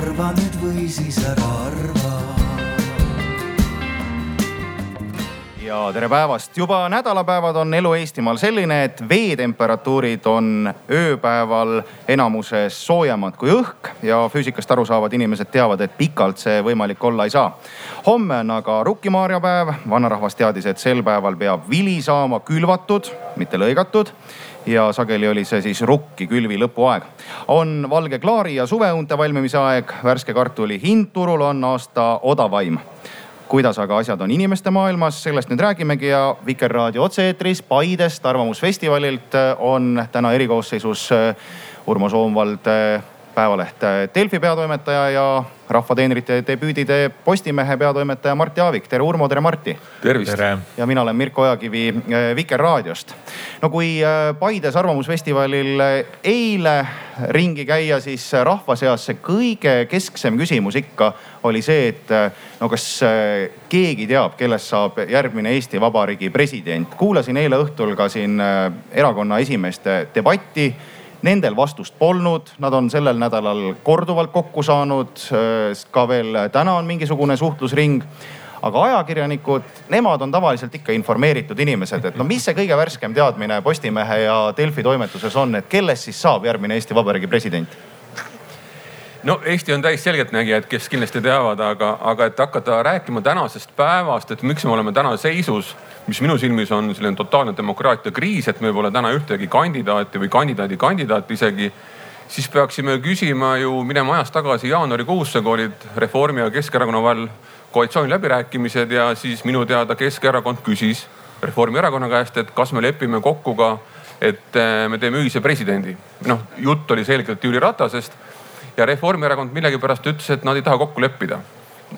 arva nüüd või siis ära arva ja tere päevast. juba nädalapäevad on elu Eestimaal selline, et veetemperatuurid on ööpäeval enamuses soojemad kui õhk ja füüsikast aru saavad inimesed teavad, et pikalt see võimalik olla ei saa. homme on aga rukkimaarjapäev. vanarahvas teadis, et sel päeval peab vili saama külvatud, mitte lõigatud ja sageli oli see siis rukki külvi lõpuaeg. on valge klaari ja suveõunte valmimise aeg, värske kartuli hind turul on aasta odavaim kuidas aga asjad on inimeste maailmas, sellest nüüd räägimegi ja Vikerraadio otse-eetris Paidest Arvamusfestivalilt on täna erikoosseisus Urmo Soomvald, Päevaleht Delfi peatoimetaja ja Rahva teenrite debüüdi teeb Postimehe peatoimetaja Martti Aavik. tere Urmo, tere Martti. tervist. ja mina olen Mirko Ojakivi äh, Vikerraadiost. no kui äh, Paides Arvamusfestivalil äh, eile ringi käia, siis rahva seas see kõige kesksem küsimus ikka oli see, et no kas keegi teab, kellest saab järgmine Eesti Vabariigi president. kuulasin eile õhtul ka siin erakonna esimeeste debatti Nendel vastust polnud, nad on sellel nädalal korduvalt kokku saanud. ka veel täna on mingisugune suhtlusring aga ajakirjanikud, nemad on tavaliselt ikka informeeritud inimesed, et no mis see kõige värskem teadmine Postimehe ja Delfi toimetuses on, et kellest siis saab järgmine Eesti Vabariigi president? No Eesti on täis selgeltnägijad, kes kindlasti teavad, aga, aga et hakata rääkima tänasest päevast, et miks me oleme täna seisus mis minu silmis on selline totaalne demokraatia kriis, et meil pole täna ühtegi kandidaati või kandidaadi kandidaati isegi. siis peaksime küsima ju minema ajas tagasi jaanuarikuusse, kui olid Reformi ja Keskerakonna vahel koalitsiooniläbirääkimised ja siis minu teada Keskerakond küsis Reformierakonna käest, et kas me lepime kokku ka, et eh, me teeme ühise presidendi. noh, jutt oli selgelt Jüri Ratasest ja Reformierakond millegipärast ütles, et nad ei taha kokku leppida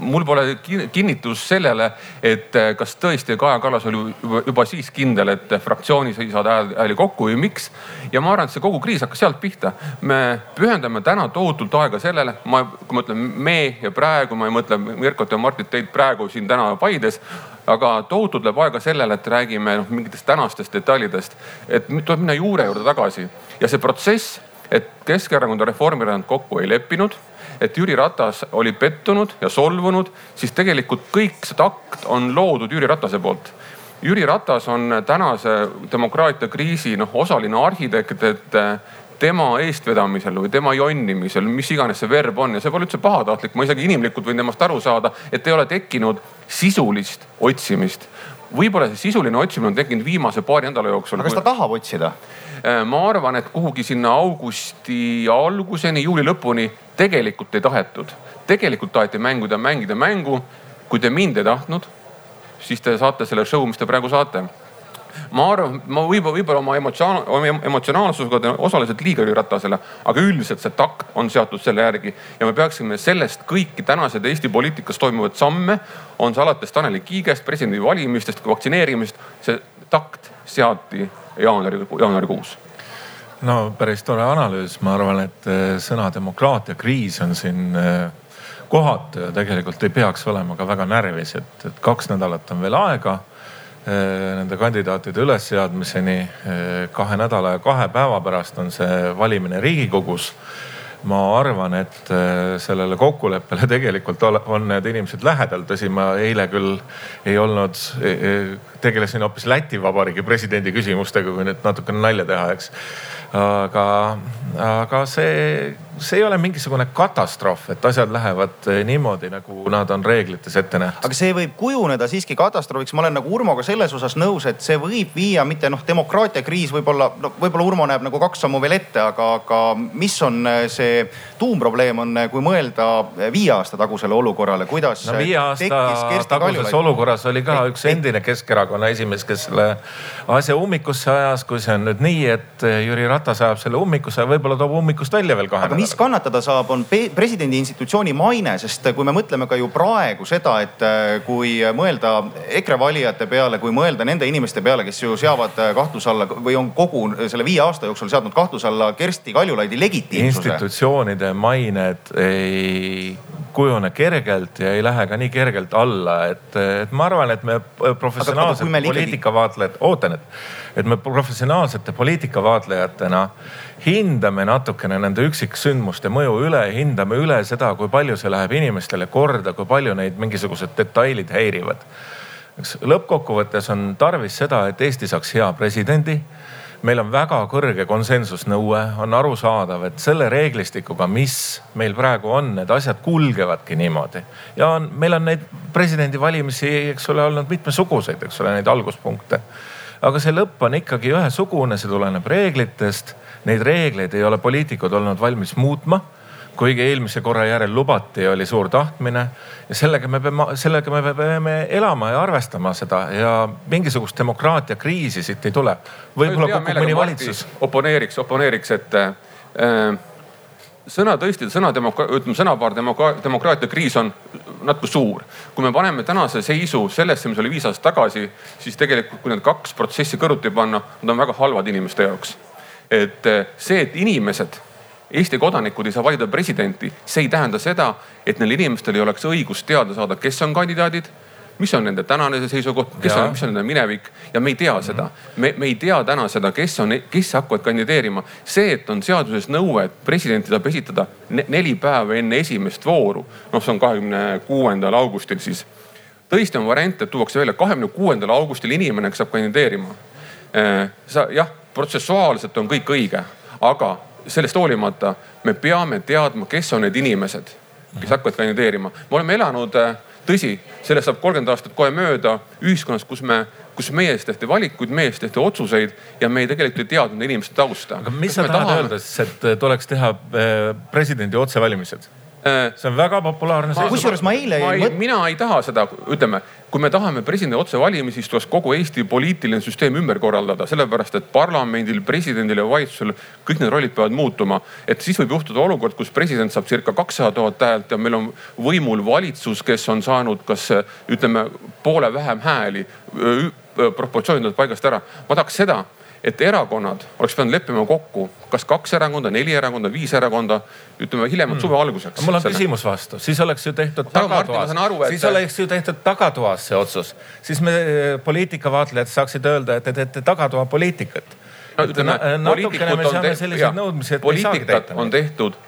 mul pole kinnitust sellele, et eh, kas tõesti Kaja Kallas oli juba siis kindel, et fraktsioonis ei saada hääli kokku või miks. ja ma arvan, et see kogu kriis hakkas sealt pihta. me pühendame täna tohutult aega sellele, ma, kui ma ütlen me ja praegu, ma ei mõtle Mirkot ja Martit, teid praegu siin täna Paides aga tohutult läheb aega sellele, et räägime noh mingitest tänastest detailidest, et tuleb minna juure juurde tagasi ja see protsess, et Keskerakond ja Reformierakond kokku ei leppinud et Jüri Ratas oli pettunud ja solvunud, siis tegelikult kõik see takt on loodud Jüri Ratase poolt. Jüri Ratas on tänase demokraatia kriisi noh osaline arhitekt, et eh, tema eestvedamisel või tema jonnimisel, mis iganes see verb on ja see pole üldse pahatahtlik, ma isegi inimlikult võin temast aru saada, et ei ole tekkinud sisulist otsimist. Võib-olla see sisuline otsimine on tekkinud viimase paari nädala jooksul. aga kas ta tahab otsida? Eh, ma arvan, et kuhugi sinna augusti alguseni, juuli lõpuni tegelikult ei tahetud. tegelikult taheti mängida, mängida mängu. kui te mind ei tahtnud, siis te saate selle show, mis te praegu saate ma arvan, ma võib-olla, võib-olla oma emotsioon, emotsionaalsusega osaliselt liiga Jüri Ratasele, aga üldiselt see takt on seatud selle järgi. Ja me peaksime sellest kõiki tänased Eesti poliitikas toimuvaid samme, on see alates Tanel Kiigest, presidendivalimistest, vaktsineerimisest, see takt seati jaanuari, jaanuarikuus. No päris tore analüüs, ma arvan, et eh, sõna demokraatia kriis on siin eh, kohatu ja tegelikult ei peaks olema ka väga närvis, et, et kaks nädalat on veel aega nende kandidaatide ülesseadmiseni. kahe nädala ja kahe päeva pärast on see valimine Riigikogus ma arvan, et sellele kokkuleppele tegelikult on need inimesed lähedal. tõsi, ma eile küll ei olnud, tegelesin hoopis Läti Vabariigi presidendi küsimustega, kui nüüd natukene nalja teha, eks aga, aga see see ei ole mingisugune katastroof, et asjad lähevad eh, niimoodi, nagu nad on reeglites ette nähtud. aga see võib kujuneda siiski katastroofiks. ma olen nagu Urmoga selles osas nõus, et see võib viia mitte noh, demokraatia kriis võib-olla, no võib-olla Urmo näeb nagu kaks sammu veel ette, aga, aga mis on eh, see tuumprobleem on, eh, kui mõelda viie aasta tagusele olukorrale, kuidas no,. viie aasta taguses olukorras oli ka üks endine Keskerakonna esimees, kes selle asja ummikusse ajas. kui see on nüüd nii, et Jüri Ratas ajab selle ummikusse, võib-olla toob ummikust välja veel kahe nädalaga mis kannatada saab, on presidendi institutsiooni maine, sest kui me mõtleme ka ju praegu seda, et äh, kui mõelda EKRE valijate peale, kui mõelda nende inimeste peale, kes ju seavad äh, kahtluse alla või on kogu selle viie aasta jooksul seadnud kahtluse alla Kersti Kaljulaidi legitiimsuse. institutsioonide mained ei kujune kergelt ja ei lähe ka nii kergelt alla, et, et ma arvan, et me professionaalsed poliitikavaatlejad ikkagi..., ootan, et, et me professionaalsete poliitikavaatlejatena hindame natukene nende üksiksündmuste mõju üle, hindame üle seda, kui palju see läheb inimestele korda, kui palju neid mingisugused detailid häirivad. eks lõppkokkuvõttes on tarvis seda, et Eesti saaks hea presidendi meil on väga kõrge konsensusnõue, on arusaadav, et selle reeglistikuga, mis meil praegu on, need asjad kulgevadki niimoodi. ja on, meil on neid presidendivalimisi, eks ole, olnud mitmesuguseid, eks ole, neid alguspunkte. aga see lõpp on ikkagi ühesugune, see tuleneb reeglitest. Neid reegleid ei ole poliitikud olnud valmis muutma kuigi eelmise korra järel lubati, oli suur tahtmine ja sellega me peame, sellega me peame elama ja arvestama seda ja mingisugust demokraatia kriisi siit ei tule. võib-olla kukub mõni valitsus. oponeeriks, oponeeriks, et äh, sõna tõesti, sõna demokra-, ütleme sõnapaar demokra-, demokraatia kriis on natuke suur. kui me paneme tänase seisu sellesse, mis oli viis aastat tagasi, siis tegelikult, kui need kaks protsessi kõrvuti panna, nad on väga halvad inimeste jaoks. Et äh, see, et inimesed Eesti kodanikud ei saa valida presidenti, see ei tähenda seda, et neil inimestel ei oleks õigust teada saada, kes on kandidaadid mis on nende tänane seisukoht, kes ja. on, mis on nende minevik ja me ei tea mhm. seda. me, me ei tea täna seda, kes on, kes hakkavad kandideerima. see, et on seaduses nõue, et presidenti saab esitada neli päeva enne esimest vooru, noh, see on kahekümne kuuendal augustil siis. tõesti on variant, et tuuakse välja kahekümne kuuendal augustil inimene, kes saab kandideerima. Äh, sa jah, protsessuaalselt on kõik õige, aga sellest hoolimata me peame teadma, kes on need inimesed, kes hakkavad kandideerima. me oleme elanud, äh, tõsi, sellest saab kolmkümmend aastat kohe mööda ühiskonnas, kus me kus meie eest tehti valikuid, meie eest tehti otsuseid ja me ei tegelikult ei teadnud inimeste tausta. aga mis sa tahad tahame... öelda siis, et tuleks teha äh, presidendi otsevalimised? Äh, see on väga populaarne seisukoht. kusjuures ma eile ma ei, mõt... mina ei taha seda, ütleme, kui me tahame presidendi otsevalimisi, siis tuleks kogu Eesti poliitiline süsteem ümber korraldada, sellepärast et parlamendil, presidendil ja valitsusel kõik need rollid peavad muutuma. et siis võib juhtuda olukord, kus president saab circa kakssada tuhat häält ja meil on võimul valitsus, kes on saanud kas ütleme poole vähem hääli, proportsioonid on paigast ära. ma tahaks seda et erakonnad oleks pidanud leppima kokku, kas kaks erakonda, neli erakonda, viis erakonda, ütleme hiljemalt hmm. suve alguseks. mul on selle. küsimus vastu, siis oleks ju tehtud tagatoas, et... siis oleks ju tehtud tagatoas see otsus, siis me poliitikavaatlejad saaksid öelda, et te teete tagatoa poliitikat. no ütleme, poliitikud on tehtud, poliitikat on tehtud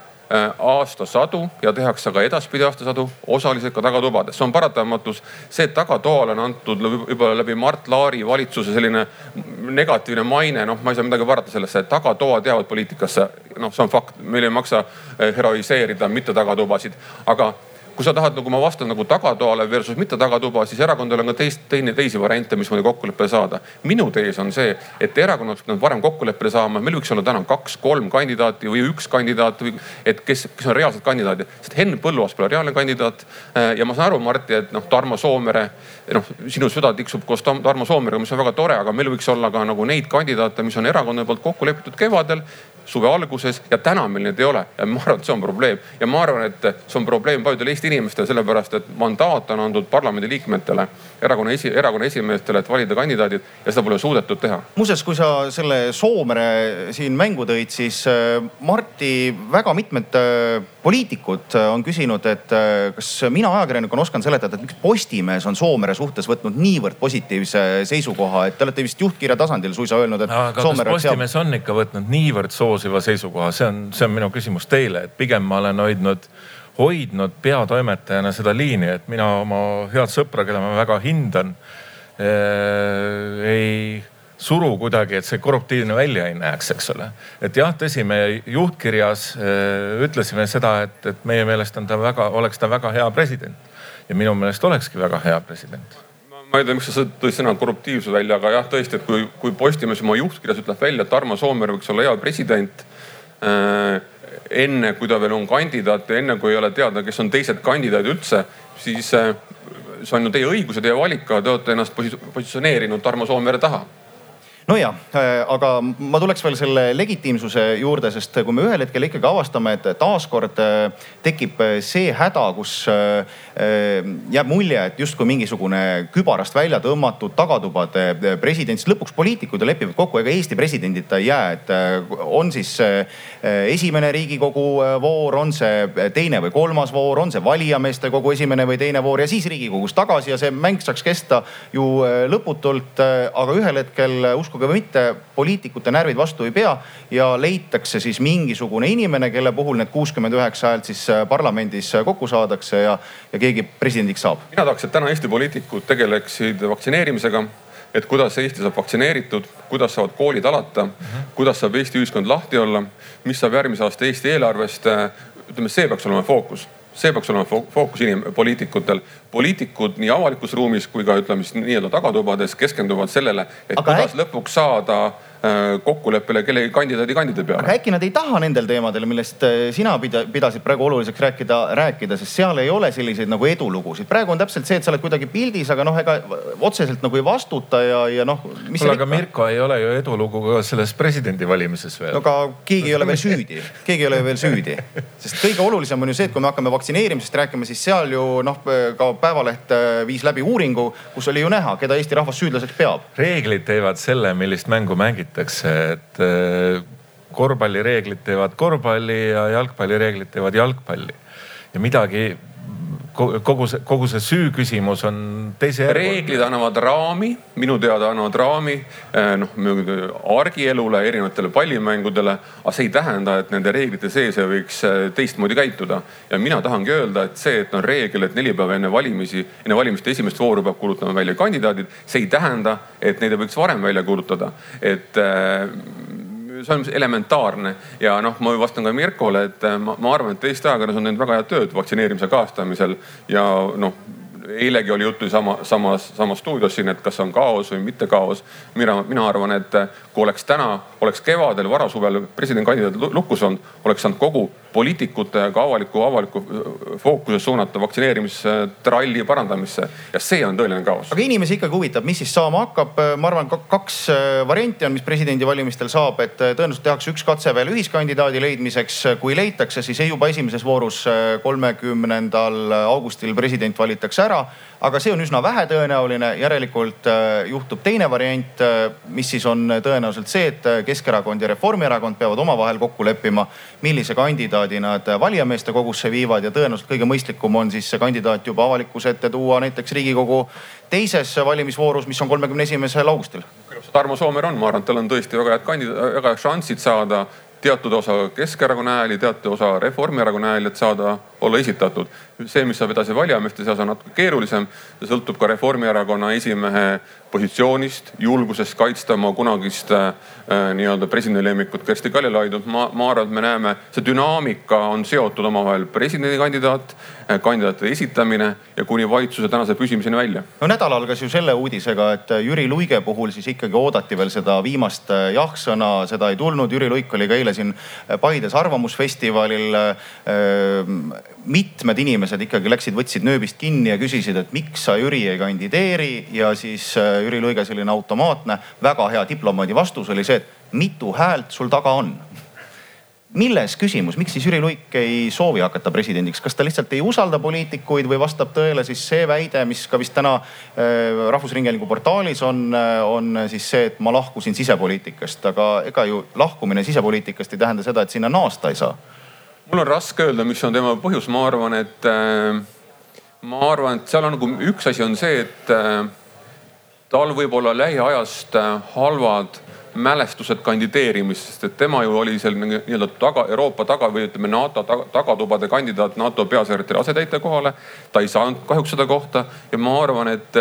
aastasadu ja tehakse ka edaspidi aastasadu osaliselt ka tagatubades. see on paratamatus. see, et tagatoale on antud võib-olla läbi Mart Laari valitsuse selline negatiivne maine, noh, ma ei saa midagi parata sellesse, tagatoad jäävad poliitikasse. noh, see on fakt, meil ei maksa äh, heroiseerida mitte tagatubasid, aga kui sa tahad, nagu ma vastan nagu tagatoale versus mitte tagatuba, siis erakondadel on ka teist, teine, teisi variante, mismoodi kokkuleppele saada. minu tees on see, et erakonnad pidanud varem kokkuleppele saama, meil võiks olla täna kaks-kolm kandidaati või üks kandidaat või et kes, kes on reaalsed kandidaadid. sest Henn Põlluaas pole reaalne kandidaat. Äh, ja ma saan aru, Martti, et noh, Tarmo Soomere, noh sinu süda tiksub koos Tarmo Soomerega, mis on väga tore, aga meil võiks olla ka nagu neid kandidaate, mis on erakondade poolt kokku lepitud kevadel suve alguses ja täna meil neid ei ole ja ma arvan, et see on probleem ja ma arvan, et see on probleem paljudele Eesti inimestele, sellepärast et mandaat on antud parlamendiliikmetele, erakonna esi, erakonna esimeestele, et valida kandidaadid ja seda pole suudetud teha. muuseas, kui sa selle Soomere siin mängu tõid, siis äh, Marti väga mitmed äh, poliitikud äh, on küsinud, et kas mina ajakirjanikuna oskan seletada, et miks Postimees on Soomere suhtes võtnud niivõrd positiivse seisukoha, et te olete vist juhtkirja tasandil suisa öelnud, et. aga Soomere kas Postimees on ikka võtnud niivõrd soosiva seisukoha, see on, see on minu küsimus teile, et pigem ma olen hoidnud, hoidnud peatoimetajana seda liini, et mina oma head sõpra, keda ma väga hindan äh,, ei suru kuidagi, et see korruptiivne välja ei näeks, eks ole. et jah, tõsi, me juhtkirjas äh, ütlesime seda, et, et meie meelest on ta väga, oleks ta väga hea president. ja minu meelest olekski väga hea president ma ei tea, miks sa tõid sõna korruptiivsus välja, aga jah, tõesti, et kui, kui Postimees oma juhtkirjas ütleb välja, et Tarmo Soomere võiks olla hea president äh,. Enne kui ta veel on kandidaat ja enne kui ei ole teada, kes on teised kandidaadid üldse, siis äh, see on ju teie õigus ja teie valik, aga te olete ennast positsioneerinud Tarmo Soomere taha no ja, äh, aga ma tuleks veel selle legitiimsuse juurde, sest kui me ühel hetkel ikkagi avastame, et taaskord äh, tekib see häda, kus äh, jääb mulje, et justkui mingisugune kübarast välja tõmmatud tagatubade president, siis lõpuks poliitikud ju lepivad kokku, ega Eesti presidendita ei jää, et on siis esimene riigikogu voor, on see teine või kolmas voor, on see valijameeste kogu esimene või teine voor ja siis riigikogus tagasi ja see mäng saaks kesta ju lõputult. aga ühel hetkel uskuge uskuge või mitte, poliitikute närvid vastu ei pea ja leitakse siis mingisugune inimene, kelle puhul need kuuskümmend üheksa häält siis äh, parlamendis äh, kokku saadakse ja, ja keegi presidendiks saab. mina tahaks, et täna Eesti poliitikud tegeleksid vaktsineerimisega et kuidas Eesti saab vaktsineeritud, kuidas saavad koolid alata kuidas saab Eesti ühiskond lahti olla, mis saab järgmise aasta Eesti eelarvest. Äh, ütleme, see peaks olema fookus see peaks olema fookus inim-, poliitikutel. poliitikud nii avalikus ruumis kui ka ütleme siis nii-öelda tagatubades keskenduvad sellele, et Aga kuidas äk... lõpuks saada Äh, kokkuleppele kellegi kandidaadi kandidaadi peale. aga äkki nad ei taha nendel teemadel, millest äh, sina pidasid praegu oluliseks rääkida, rääkida, sest seal ei ole selliseid nagu edulugusid. praegu on täpselt see, et sa oled kuidagi pildis, aga noh, ega otseselt nagu ei vastuta ja, ja noh. kuule, aga Mirko ei ole ju edulugu ka selles presidendivalimises veel. no aga keegi ei ole veel süüdi, keegi ei ole veel süüdi. sest kõige olulisem on ju see, et kui me hakkame vaktsineerimisest rääkima, siis seal ju noh, ka Päevaleht äh, viis läbi uuringu, kus oli ju näha, keda Eesti rahvas süüdlaseks peab. reeglid teevad selle, millist mängu mängiti räägitakse, et eh, korvpallireeglid teevad korvpalli ja jalgpallireeglid teevad jalgpalli. ja midagi kogu see, kogu see süü küsimus on teise. reeglid annavad raami, minu teada annavad raami eh, noh argielule, erinevatele pallimängudele. aga see ei tähenda, et nende reeglite sees ei võiks eh, teistmoodi käituda. ja mina tahangi öelda, et see, et on reegel, et neli päeva enne valimisi, enne valimiste esimest vooru peab kuulutama välja kandidaadid, see ei tähenda, et neid ei võiks varem välja kuulutada. et eh, see on elementaarne ja noh, ma vastan ka Mirkole, et äh, ma, ma arvan, et Eesti ajakirjandus on teinud väga head tööd vaktsineerimise kajastamisel ja noh eilegi oli juttu sama, samas, samas stuudios siin, et kas on kaos või mitte kaos. mina, mina arvan, et kui oleks täna, oleks kevadel, varasuvel presidendikandidaat lukus olnud, oleks saanud kogu poliitikute ka avaliku, avaliku fookuse suunata vaktsineerimistralli parandamisse ja see on tõeline kaos. aga inimesi ikkagi huvitab, mis siis saama hakkab. ma arvan, kaks varianti on, mis presidendivalimistel saab, et tõenäoliselt tehakse üks katse veel ühiskandidaadi leidmiseks. kui leitakse, siis juba esimeses voorus, kolmekümnendal augustil president valitakse ära aga see on üsna vähetõenäoline. järelikult juhtub teine variant, mis siis on tõenäoliselt see, et Keskerakond ja Reformierakond peavad omavahel kokku leppima, millise kandidaadi nad valijameeste kogusse viivad ja tõenäoliselt kõige mõistlikum on siis see kandidaat juba avalikkuse ette tuua näiteks Riigikogu teises valimisvoorus, mis on kolmekümne esimesel augustil. Tarmo Soomer on, ma arvan, et tal on tõesti väga head kandidaat, väga head šansid saada teatud osa Keskerakonna hääli, teatud osa Reformierakonna hääli, et saada olla esitatud. See, mis saab edasi valijameeste seas, on natuke keerulisem. see sõltub ka Reformierakonna esimehe positsioonist, julgusest kaitsta oma kunagist äh, nii-öelda presidendi lemmikut Kersti Kaljulaidu. ma, ma arvan, et me näeme, see dünaamika on seotud omavahel presidendikandidaat äh,, kandidaatide esitamine ja kuni valitsuse tänase püsimiseni välja. no nädal algas ju selle uudisega, et Jüri Luige puhul siis ikkagi oodati veel seda viimast äh, jah-sõna, seda ei tulnud. Jüri Luik oli ka eile siin Paides Arvamusfestivalil äh, mitmed inimesed ikkagi läksid, võtsid nööbist kinni ja küsisid, et miks sa Jüri ei kandideeri ja siis äh, Jüri Luige selline automaatne, väga hea diplomaadi vastus oli see, et mitu häält sul taga on? Milles küsimus, miks siis Jüri Luik ei soovi hakata presidendiks, kas ta lihtsalt ei usalda poliitikuid või vastab tõele siis see väide, mis ka vist täna äh, Rahvusringhäälingu portaalis on, äh, on siis see, et ma lahkusin sisepoliitikast, aga ega ju lahkumine sisepoliitikast ei tähenda seda, et sinna naasta ei saa mul on raske öelda, mis on tema põhjus, ma arvan, et äh, ma arvan, et seal on nagu üks asi on see, et äh, tal võib olla lähiajast äh, halvad mälestused kandideerimisest, et tema ju oli seal nii-öelda taga, Euroopa taga või ütleme NATO taga, tagatubade kandidaat NATO peasekretäri asetäitja kohale. ta ei saanud kahjuks seda kohta ja ma arvan, et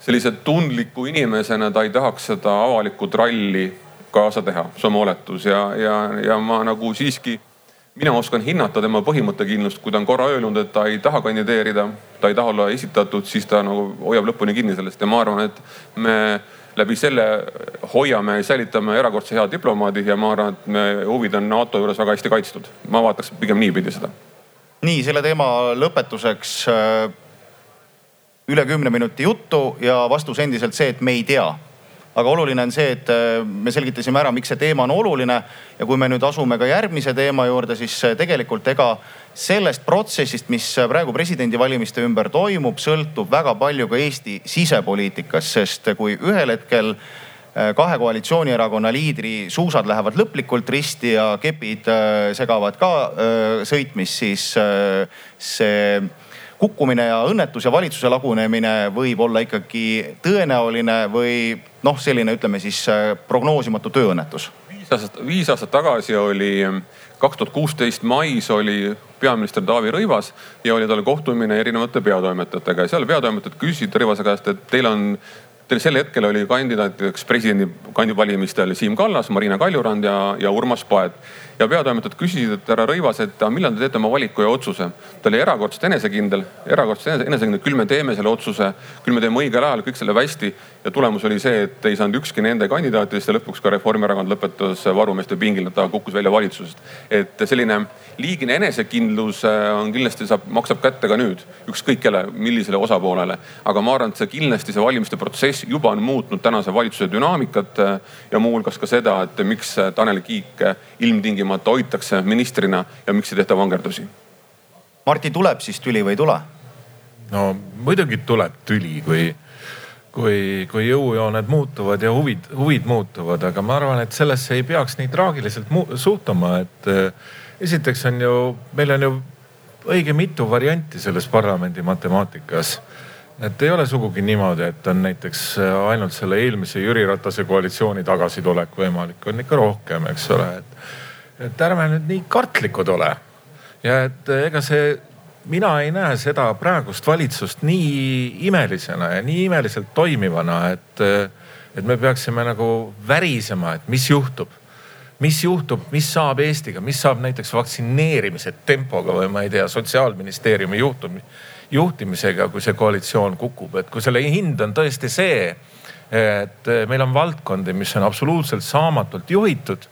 sellise tundliku inimesena ta ei tahaks seda avalikku tralli kaasa teha, see on mu oletus ja, ja, ja ma nagu siiski mina oskan hinnata tema põhimõttekindlust, kui ta on korra öelnud, et ta ei taha kandideerida, ta ei taha olla esitatud, siis ta nagu hoiab lõpuni kinni sellest ja ma arvan, et me läbi selle hoiame ja säilitame erakordse hea diplomaadi ja ma arvan, et me huvid on NATO juures väga hästi kaitstud. ma vaataks pigem niipidi seda. nii selle teema lõpetuseks äh, üle kümne minuti juttu ja vastus endiselt see, et me ei tea aga oluline on see, et äh, me selgitasime ära, miks see teema on oluline. ja kui me nüüd asume ka järgmise teema juurde, siis äh, tegelikult ega sellest protsessist, mis praegu presidendivalimiste ümber toimub, sõltub väga palju ka Eesti sisepoliitikas, sest kui ühel hetkel äh, kahe koalitsioonierakonna liidri suusad lähevad lõplikult risti ja kepid segavad ka sõitmist, siis see kukkumine ja õnnetus ja valitsuse lagunemine võib olla ikkagi tõenäoline või noh, selline ütleme siis prognoosimatu tööõnnetus. viis aastat, viis aastat tagasi oli, kaks tuhat kuusteist mais oli peaminister Taavi Rõivas ja oli tal kohtumine erinevate peatoimetajatega ja seal peatoimetajad küsisid Rõivase käest, et teil on Teil sel hetkel oli kandidaatideks presidendi kandivalimistel Siim Kallas, Marina Kaljurand ja, ja Urmas Paet ja peatoimetajad küsisid, et härra Rõivas, et millal te teete oma valiku ja otsuse. ta oli erakordselt enesekindel, erakordselt enesekindel, küll me teeme selle otsuse, küll me teeme õigel ajal, kõik selle hästi. ja tulemus oli see, et ei saanud ükski nende kandidaatidest ja lõpuks ka Reformierakond lõpetas varumeeste pingil, ta kukkus välja valitsusest. et selline liigine enesekindlus äh, on kindlasti saab, maksab kätte ka nüüd, ükskõik kelle, millisele osapoolele. aga ma arvan, et see kindlasti see valimiste protsess juba on muutnud tänase valitsuse dünaamikat äh, ja muuhulgas ka seda, et miks Tanel Kiik ilmtingimata ilmtingimata hoitakse ministrina ja miks ei tehta vangerdusi? Martti, tuleb siis tüli või ei tule? no muidugi tuleb tüli, kui, kui, kui jõujooned muutuvad ja huvid, huvid muutuvad, aga ma arvan, et sellesse ei peaks nii traagiliselt suhtuma, et äh, esiteks on ju, meil on ju õige mitu varianti selles parlamendi matemaatikas et ei ole sugugi niimoodi, et on näiteks äh, ainult selle eelmise Jüri Ratase koalitsiooni tagasitulek võimalik, on ikka rohkem, eks ole, et et ärme nüüd nii kartlikud ole. ja et eh, ega see, mina ei näe seda praegust valitsust nii imelisena ja nii imeliselt toimivana, et, eh, et me peaksime nagu värisema, et mis juhtub mis juhtub, mis saab Eestiga, mis saab näiteks vaktsineerimise tempoga või ma ei tea, sotsiaalministeeriumi juhtumi, juhtimisega, kui see koalitsioon kukub, et kui selle hind on tõesti see, et eh, meil on valdkondi, mis on absoluutselt saamatult juhitud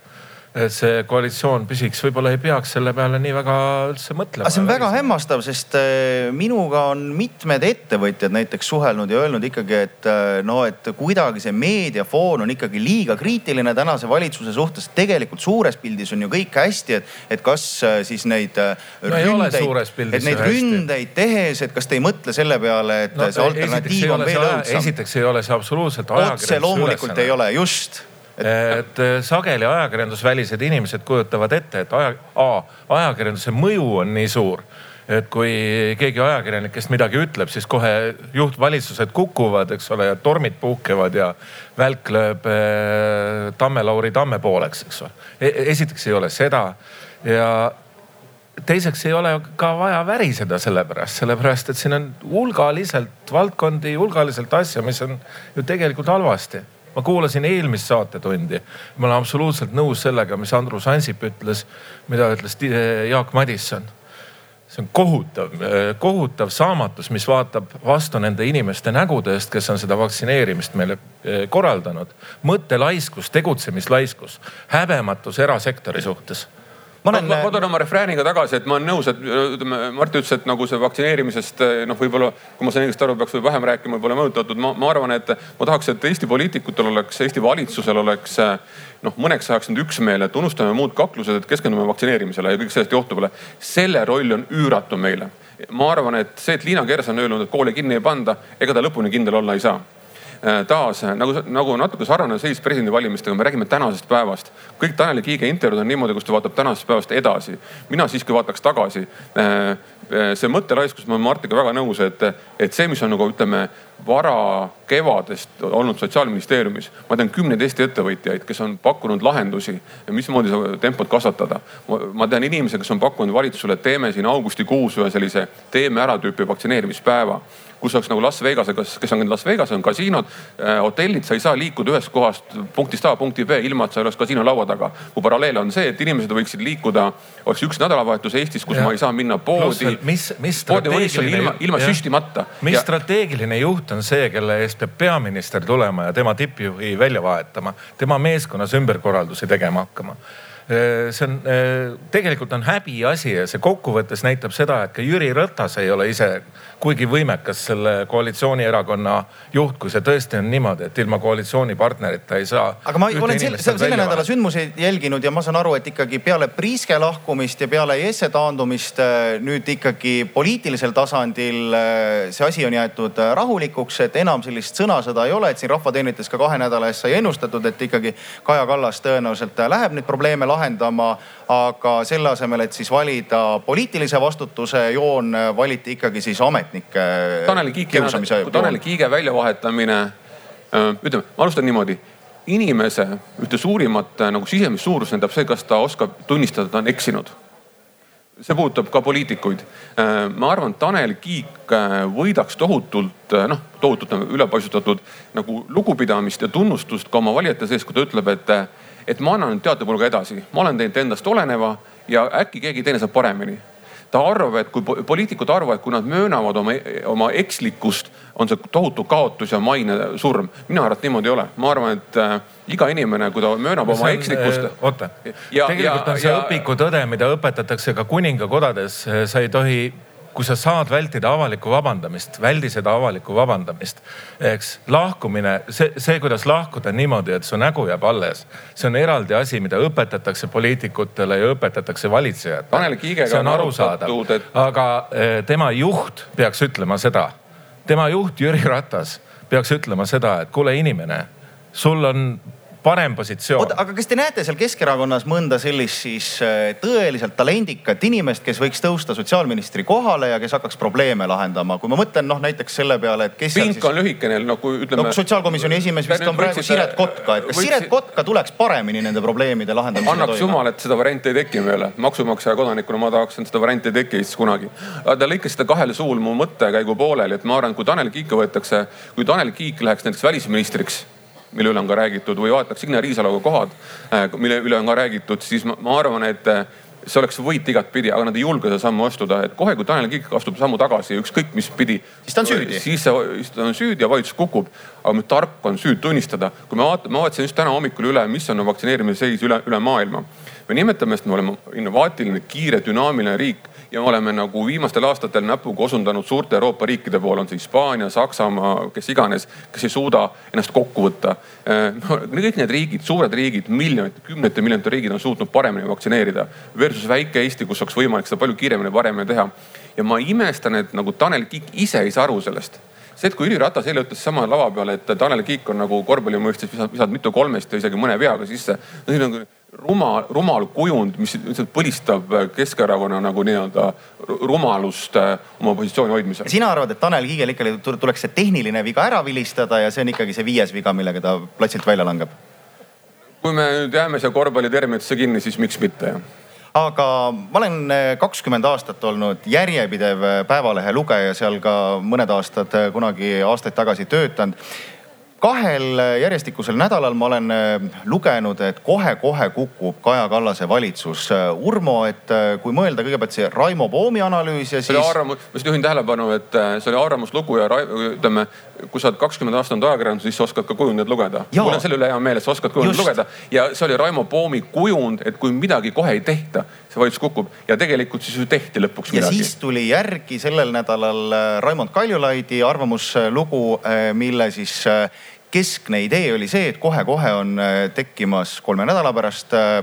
et see koalitsioon püsiks, võib-olla ei peaks selle peale nii väga üldse mõtlema. see on väga hämmastav, sest äh, minuga on mitmed ettevõtjad näiteks suhelnud ja öelnud ikkagi, et äh, no, et kuidagi see meediafoon on ikkagi liiga kriitiline tänase valitsuse suhtes. tegelikult suures pildis on ju kõik hästi, et, et kas äh, siis neid no, ründeid, et neid ründeid tehes, et kas te ei mõtle selle peale, et no, see alternatiiv on veel õudsam? esiteks ei ole see absoluutselt ajakirjanduse otse loomulikult ülesanne. ei ole, just et sageli ajakirjandusvälised inimesed kujutavad ette, et aja, A, ajakirjanduse mõju on nii suur et kui keegi ajakirjanikest midagi ütleb, siis kohe juhtvalitsused kukuvad, eks ole, ja tormid puhkevad ja välk lööb eh, Tamme-Lauri Tamme pooleks, eks ole e. esiteks ei ole seda ja teiseks ei ole ka vaja väriseda selle pärast, sellepärast et siin on hulgaliselt valdkondi, hulgaliselt asju, mis on ju tegelikult halvasti ma kuulasin eelmist saatetundi. ma olen absoluutselt nõus sellega, mis Andrus Ansip ütles, mida ütles Jaak Madisson. see on kohutav, kohutav saamatus, mis vaatab vastu nende inimeste nägude eest, kes on seda vaktsineerimist meile eh, korraldanud. mõttelaiskus, tegutsemislaiskus, häbematus erasektori suhtes ma olen. ma toon oma refrääniga tagasi, et ma olen nõus, et ütleme, Mart ütles, et nagu see vaktsineerimisest noh, võib-olla kui ma sain õigesti aru, peaks vähem rääkima, võib-olla mõjutatud. ma, ma arvan, et ma tahaks, et Eesti poliitikutel oleks, Eesti valitsusel oleks noh, mõneks ajaks nüüd üksmeel, et unustame muud kaklused, et keskendume vaktsineerimisele ja kõik sellest johtuvale. selle roll on üüratu meile. ma arvan, et see, et Liina Kersna on öelnud, et koole kinni ei panda, ega ta lõpuni kindel olla ei saa taas nagu, nagu natuke sarnane seis presidendivalimistega, me räägime tänasest päevast. kõik Tanel Kiige intervjuud on niimoodi, kus ta vaatab tänasest päevast edasi. mina siiski vaataks tagasi. Äh, äh, see mõttelaiskus, ma olen Martiga väga nõus, et, et see, mis on nagu ütleme vara kevadest olnud sotsiaalministeeriumis. ma tean kümneid Eesti ettevõtjaid, kes on pakkunud lahendusi, mismoodi seda tempot kasvatada. ma tean inimesi, kes on pakkunud valitsusele, et teeme siin augustikuus ühe sellise teeme ära tüüpi vaktsineerimispäeva kus oleks nagu Las Vegas, kes on Las Vegas, on kasiinod äh,, hotellid, sa ei saa liikuda ühest kohast punktist A punkti B ilma, et sa ei oleks kasiino laua taga. mu paralleel on see, et inimesed võiksid liikuda, oleks üks nädalavahetus Eestis, kus ja. ma ei saa minna poodi. mis, mis strateegiline, ilma, ilma süstimata. mis ja... strateegiline juht on see, kelle eest peab peaminister tulema ja tema tippjuhi välja vahetama, tema meeskonnas ümberkorraldusi tegema hakkama see on, tegelikult on häbiasi ja see kokkuvõttes näitab seda, et ka Jüri Ratas ei ole ise kuigi võimekas selle koalitsioonierakonna juht, kui see tõesti on niimoodi, et ilma koalitsioonipartnerita ei saa. aga ma olen selle, selle nädala sündmuseid jälginud ja ma saan aru, et ikkagi peale Priiske lahkumist ja peale Jesse taandumist nüüd ikkagi poliitilisel tasandil see asi on jäetud rahulikuks, et enam sellist sõnasõda ei ole, et siin Rahvateenrites ka kahe nädala eest sai ennustatud, et ikkagi Kaja Kallas tõenäoliselt läheb neid probleeme lahendama. Aga selle asemel, et siis valida poliitilise vastutuse joon, valiti ikkagi siis ametnike Tanel Kiike, Tanel Kiige väljavahetamine, ütleme, ma alustan niimoodi. Inimese ühte suurimat nagu sisemist suurust näitab see, kas ta oskab tunnistada, et ta on eksinud. See puudutab ka poliitikuid. ma arvan, Tanel Kiik võidaks tohutult, noh tohutult ülepaisutatud nagu lugupidamist ja tunnustust ka oma valijate sees, kui ta ütleb, et, et ma annan nüüd teatepulga edasi, ma olen teinud endast oleneva ja äkki keegi teine saab paremini ta arvab, et kui poliitikud arvavad, kui nad möönavad oma, oma ekslikkust, on see tohutu kaotus ja maine surm. mina arvan, et niimoodi ei ole. ma arvan, et äh, iga inimene, kui ta möönab oma ekslikkust. Äh, oota, tegelikult ja, on see ja, õpikutõde, mida õpetatakse ka kuningakodades, sa ei tohi kui sa saad vältida avalikku vabandamist, väldi seda avalikku vabandamist. eks lahkumine, see, see, kuidas lahkuda niimoodi, et su nägu jääb alles, see on eraldi asi, mida õpetatakse poliitikutele ja õpetatakse valitsejatele. See on arusaadav aga eh, tema juht peaks ütlema seda. tema juht Jüri Ratas peaks ütlema seda, et kuule inimene, sul on parem positsioon. aga kas te näete seal Keskerakonnas mõnda sellist siis äh, tõeliselt talendikat inimest, kes võiks tõusta sotsiaalministri kohale ja kes hakkaks probleeme lahendama? kui ma mõtlen noh näiteks selle peale, et kes. pink siis... on lühikene, no kui ütleme no,. sotsiaalkomisjoni esimees vist on praegu Siret Kotka, et kas võiks... Siret Kotka tuleks paremini nende probleemide lahendamisele toime? annaks jumal, et seda varianti ei teki meile. maksumaksja kodanikuna ma tahaks, et seda varianti ei teki Eestis kunagi. Te lõikasite kahel suul mu mõttekäigu pooleli, et ma arvan, kui Tanel Kiike võetakse, kui Tanel Kiik läheks näiteks välisministriks mille üle on ka räägitud või vaataks Signe Riisaloga kohad, äh, mille üle on ka räägitud, siis ma, ma arvan, et äh, see oleks võit igatpidi, aga nad ei julge seda sammu astuda, et kohe, kui Tanel Kiik astub sammu tagasi, ükskõik mis pidi. siis ta on süüdi. siis see, siis ta on süüdi ja valitsus kukub. aga tark on süüd tunnistada. kui me vaatame, ma vaatasin just täna hommikul üle, mis on vaktsineerimise seis üle, üle maailma. me nimetame, et me oleme innovaatiline, kiire, dünaamiline riik ja me oleme nagu viimastel aastatel näpuga osundanud suurte Euroopa riikide poole, on see Hispaania, Saksamaa, kes iganes, kes ei suuda ennast kokku võtta. Eh, no kõik need riigid, suured riigid, miljonite, kümnete miljonite riigid on suutnud paremini vaktsineerida. Versus väike Eesti, kus oleks võimalik seda palju kiiremini, paremini teha. ja ma imestan, et nagu Tanel Kiik ise ei saa aru sellest see, et kui Jüri Ratas eile ütles sama lava peal, et Tanel Kiik on nagu korvpalli mõistes visanud mitu kolmest ja isegi mõne veaga sisse. no siin on rumal, rumal kujund, mis lihtsalt põlistab Keskerakonna nagu nii-öelda rumalust äh, oma positsiooni hoidmisel. sina arvad, et Tanel Kiigel ikkagi tuleks see tehniline viga ära vilistada ja see on ikkagi see viies viga, millega ta platsilt välja langeb? kui me nüüd jääme siia korvpalliterminitesse kinni, siis miks mitte jah aga ma olen äh, kakskümmend aastat olnud järjepidev äh, Päevalehe lugeja, seal ka mõned aastad kunagi aastaid tagasi töötanud kahel järjestikusel nädalal ma olen äh, lugenud, et kohe-kohe kukub Kaja Kallase valitsus. Äh, Urmo, et äh, kui mõelda kõigepealt see Raimo Poomi analüüs ja siis. see oli arvamus, ma just juhin tähelepanu, et see oli arvamuslugu ja ütleme, kui sa oled kakskümmend aastat olnud ajakirjanduses, siis sa oskad ka kujundajat lugeda. mul on selle üle hea meel, et sa oskad kujundajat lugeda. Ja see oli Raimo Poomi kujund, et kui midagi kohe ei tehta, see valitsus kukub. Ja tegelikult siis ju tehti lõpuks midagi. ja siis tuli järgi sellel nädalal Raimond Kaljulaidi arvamuslugu, mille siis keskne idee oli see, et kohe-kohe on äh, tekkimas kolme nädala pärast äh,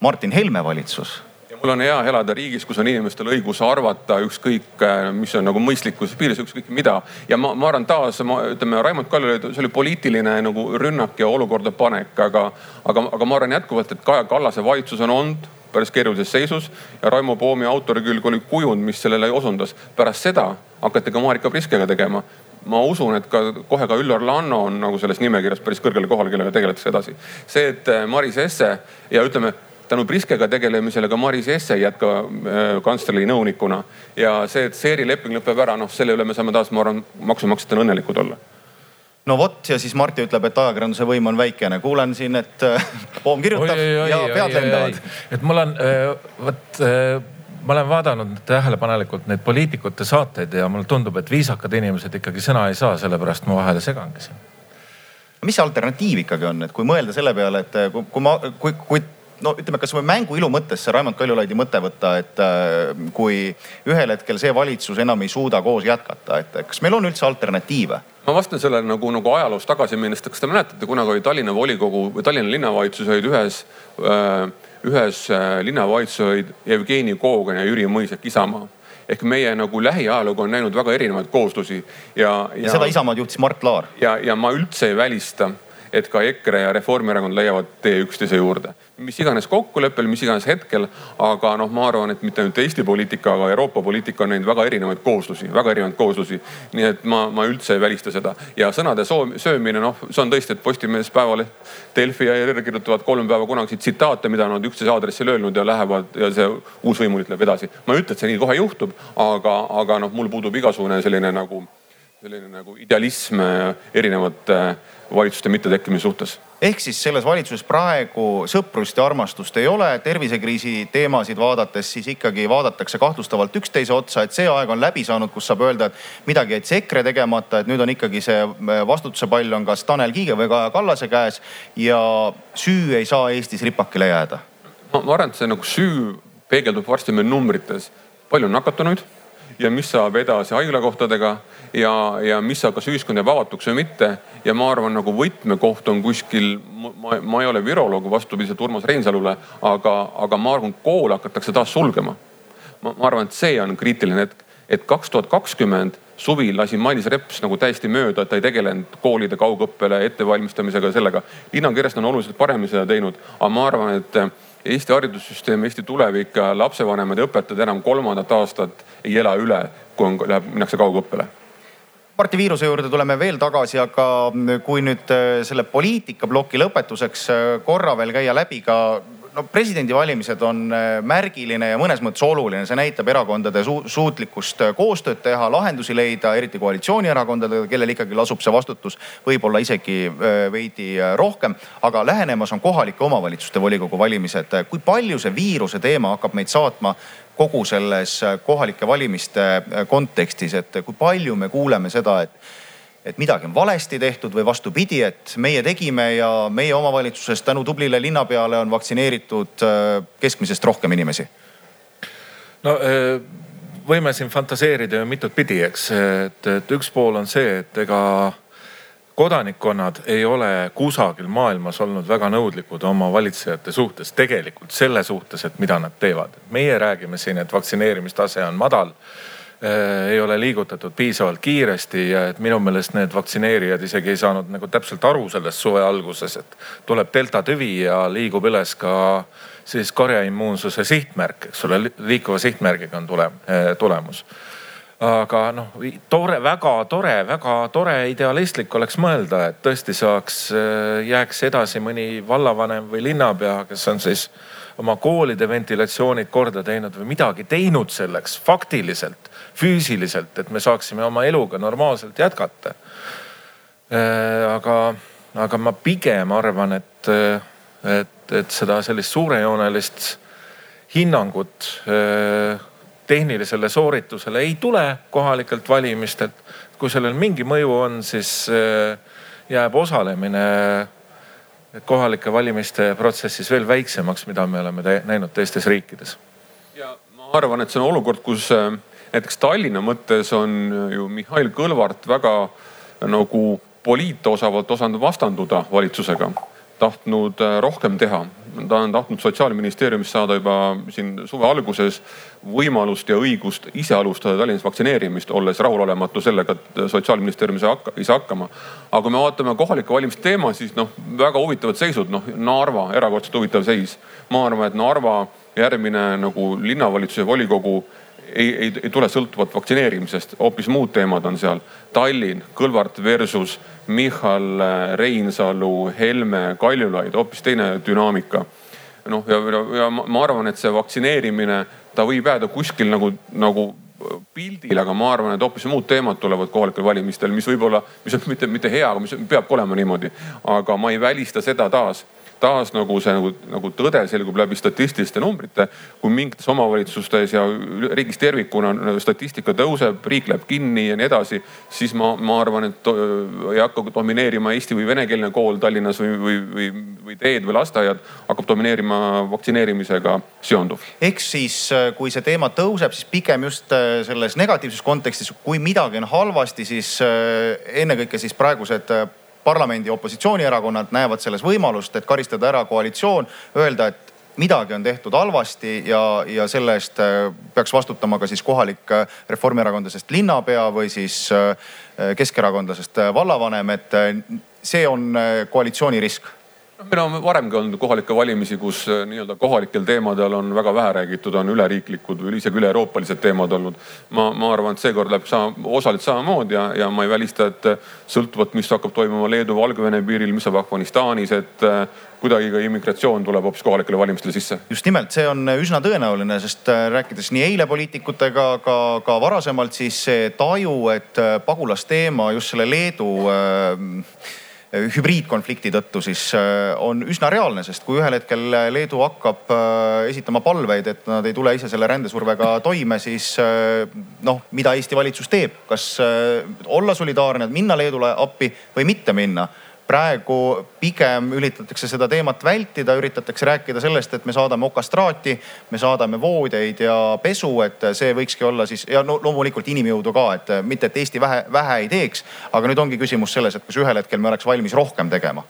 Martin Helme valitsus mul on hea elada riigis, kus on inimestel õigus arvata ükskõik, äh, mis on nagu mõistlikkuse piires, ükskõik mida. ja ma, ma arvan taas, ma ütleme, Raimond Kaljulaid, see oli poliitiline nagu rünnak ja olukorda panek, aga, aga, aga ma arvan jätkuvalt, et Kaja Kallase valitsus on olnud päris keerulises seisus ja Raimo Poomi autori külg oli kujund, mis sellele osundas. pärast seda hakati ka Marika Priskega tegema ma usun, et ka kohe ka Üllar Lanno on nagu selles nimekirjas päris kõrgele kohale, kellega tegeletakse edasi. see, et äh, Maris Esse ja ütleme tänu Priskega tegelemisele ka Maris Esse ei jätka äh, kantsleri nõunikuna ja see, et Seeri leping lõpeb ära, noh selle üle me saame taas, ma arvan, maksumaksjatena õnnelikud olla no vot ja siis Marti ütleb, et ajakirjanduse võim on väikene. kuulen siin, et äh, Poom kirjutab oi, oi, ja pead lendavad. et mul on vot ma olen vaadanud tähelepanelikult neid poliitikute saateid ja mulle tundub, et viisakad inimesed ikkagi sõna ei saa, sellepärast ma vahele segangi siin. mis see alternatiiv ikkagi on, et kui mõelda selle peale, et kui, kui ma, kui, kui no ütleme, kasvõi mängu ilu mõttes see Raimond Kaljulaidi mõte võtta, et äh, kui ühel hetkel see valitsus enam ei suuda koos jätkata, et kas meil on üldse alternatiive? ma vastan sellele nagu, nagu ajaloos tagasi minnes, kas te mäletate, kunagi oli Tallinna volikogu või Tallinna linnavalitsus olid ühes äh, ühes äh, linnavalitsuses olid Jevgeni Kogan ja Jüri Mõisek Isamaa ehk meie nagu lähiajalugu on näinud väga erinevaid kooslusi ja, ja. ja seda Isamaad juhtis Mart Laar. ja, ja ma üldse ei välista et ka EKRE ja Reformierakond leiavad tee üksteise juurde. mis iganes kokkuleppel, mis iganes hetkel, aga noh, ma arvan, et mitte ainult Eesti poliitika, aga Euroopa poliitika on näinud väga erinevaid kooslusi, väga erinevaid kooslusi. nii et ma, ma üldse ei välista seda ja sõnade söömine, noh, see on tõesti, et Postimees, Päevaleht, Delfi ja ERR kirjutavad kolm päeva kunagiseid tsitaate, mida nad üksteise aadressil öelnud ja lähevad ja see uusvõimuliit läheb edasi. ma ei ütle, et see nii kohe juhtub, aga, aga noh, mul puudub igasugune selline nagu selline nagu idealism erinevate valitsuste mittetekkimise suhtes? Ehk siis selles valitsuses praegu sõprust ja armastust ei ole, tervisekriisi teemasid vaadates siis ikkagi vaadatakse kahtlustavalt üksteise otsa, et see aeg on läbi saanud, kus saab öelda, et midagi jättis EKRE tegemata, et nüüd on ikkagi see äh, vastutuse pall on kas Tanel Kiige või Kaja Kallase käes ja süü ei saa Eestis ripakile jääda. ma arvan, et see nagu süü peegeldub varsti meil numbrites, palju on nakatunuid ja mis saab edasi haiglakohtadega ja, ja mis saab, kas ühiskond jääb avatuks või mitte. ja ma arvan, nagu võtmekoht on kuskil, ma, ma ei ole viroloog vastupidiselt Urmas Reinsalule, aga, aga ma arvan, koole hakatakse taas sulgema. ma, arvan, et see on kriitiline hetk, et kaks tuhat kakskümmend suvi lasi Mailis Reps nagu täiesti mööda, et ta ei tegelenud koolide kaugõppele ettevalmistamisega ja sellega. Liina Kersna on oluliselt paremini seda teinud, aga ma arvan, et Eesti haridussüsteem, Eesti tulevik, lapsevanemad ja õpetajad enam kolmandat aastat ei ela üle, kui on, läheb, minnakse kaugõppele Marti Viiruse juurde tuleme veel tagasi, aga kui nüüd äh, selle poliitikaploki lõpetuseks äh, korra veel käia läbi ka no presidendivalimised on äh, märgiline ja mõnes mõttes oluline, see näitab erakondade su suutlikkust koostööd teha, lahendusi leida, eriti koalitsioonierakondadega, kellel ikkagi lasub see vastutus võib-olla isegi veidi rohkem. aga lähenemas on kohalike omavalitsuste volikogu valimised. kui palju see viiruse teema hakkab meid saatma kogu selles äh, kohalike valimiste äh, kontekstis, et kui palju me kuuleme seda, et et midagi on valesti tehtud või vastupidi, et meie tegime ja meie omavalitsuses tänu tublile linnapeale on vaktsineeritud äh, keskmisest rohkem inimesi? no võime siin fantaseerida ju mitut pidi, eks, et, et üks pool on see, et ega kodanikkonnad ei ole kusagil maailmas olnud väga nõudlikud oma valitsejate suhtes, tegelikult selle suhtes, et mida nad teevad. meie räägime siin, et vaktsineerimistase on madal äh,. ei ole liigutatud piisavalt kiiresti ja et minu meelest need vaktsineerijad isegi ei saanud nagu täpselt aru sellest suve alguses, et tuleb delta tüvi ja liigub üles ka siis karjaimmuunsuse sihtmärk, eks ole, liikuva sihtmärgiga on tulem, tulemus aga noh, tore, väga tore, väga tore, idealistlik oleks mõelda, et tõesti saaks, äh, jääks edasi mõni vallavanem või linnapea, kes on siis oma koolide ventilatsioonid korda teinud või midagi teinud selleks faktiliselt, füüsiliselt, et me saaksime oma eluga normaalselt jätkata. Äh, aga, aga ma pigem arvan, et, et, et seda sellist suurejoonelist hinnangut tehnilisele sooritusele ei tule kohalikelt valimistelt. kui sellel mingi mõju on, siis äh, jääb osalemine kohalike valimiste protsessis veel väiksemaks, mida me oleme näinud teistes riikides. ja ma arvan, et see on olukord, kus äh, näiteks Tallinna mõttes on ju Mihhail Kõlvart väga nagu poliitosavalt osanud vastanduda valitsusega tahtnud äh, rohkem teha. Ta on tahtnud sotsiaalministeeriumist saada juba siin suve alguses võimalust ja õigust ise alustada Tallinnas vaktsineerimist, olles rahulolematu sellega, et sotsiaalministeerium ei saa, ei saa hakkama. aga kui me vaatame kohalike valimiste teema, siis noh, väga huvitavad seisud, noh Narva, erakordselt huvitav seis. ma arvan, et Narva järgmine nagu linnavalitsuse volikogu ei, ei, ei tule sõltuvalt vaktsineerimisest, hoopis muud teemad on seal. Tallinn, Kõlvart versus Michal, Reinsalu, Helme, Kaljulaid, hoopis teine dünaamika. noh, ja, ja, ja ma arvan, et see vaktsineerimine, ta võib jääda kuskil nagu, nagu pildil, aga ma arvan, et hoopis muud teemad tulevad kohalikel valimistel, mis võib-olla, mis on mitte, mitte hea, aga mis peabki olema niimoodi. aga ma ei välista seda taas taas nagu see nagu, nagu tõde selgub läbi statistiliste numbrite. kui mingites omavalitsustes ja riigis tervikuna statistika tõuseb, riik läheb kinni ja nii edasi, siis ma, ma arvan, et ei hakka domineerima eesti või venekeelne kool Tallinnas või, või, või, või teed või lasteaiad, hakkab domineerima vaktsineerimisega seonduv. ehk siis, kui see teema tõuseb, siis pigem just selles negatiivses kontekstis, kui midagi on halvasti, siis ennekõike siis praegused parlamendi opositsioonierakonnad näevad selles võimalust, et karistada ära koalitsioon, öelda, et midagi on tehtud halvasti ja, ja selle eest äh, peaks vastutama ka siis kohalik äh, reformierakondlasest linnapea või siis äh, keskerakondlasest vallavanem, et see on koalitsiooni risk meil on varemgi olnud kohalikke valimisi, kus äh, nii-öelda kohalikel teemadel on väga vähe räägitud, on üleriiklikud või isegi üle-euroopalised teemad olnud. ma, ma arvan, et seekord läheb sama, osaliselt samamoodi ja, ja ma ei välista, et äh, sõltuvalt, mis hakkab toimuma Leedu-Valgevene piiril, mis saab Afganistanis, et äh, kuidagi ka immigratsioon tuleb hoopis kohalikele valimistele sisse. just nimelt, see on üsna tõenäoline, sest rääkides nii eile poliitikutega, ka, ka varasemalt, siis see taju, et pagulasteema just selle Leedu äh, hübriidkonflikti tõttu, siis äh, on üsna reaalne, sest kui ühel hetkel Leedu hakkab äh, esitama palveid, et nad ei tule ise selle rändesurvega toime, siis äh, noh, mida Eesti valitsus teeb, kas olla solidaarne, minna Leedule appi või mitte minna praegu pigem üritatakse seda teemat vältida, üritatakse rääkida sellest, et me saadame okastraati, me saadame voodeid ja pesu, et see võikski olla siis ja no, loomulikult inimjõudu ka, et mitte, et Eesti vähe, vähe ei teeks. aga nüüd ongi küsimus selles, et kas ühel hetkel me oleks valmis rohkem tegema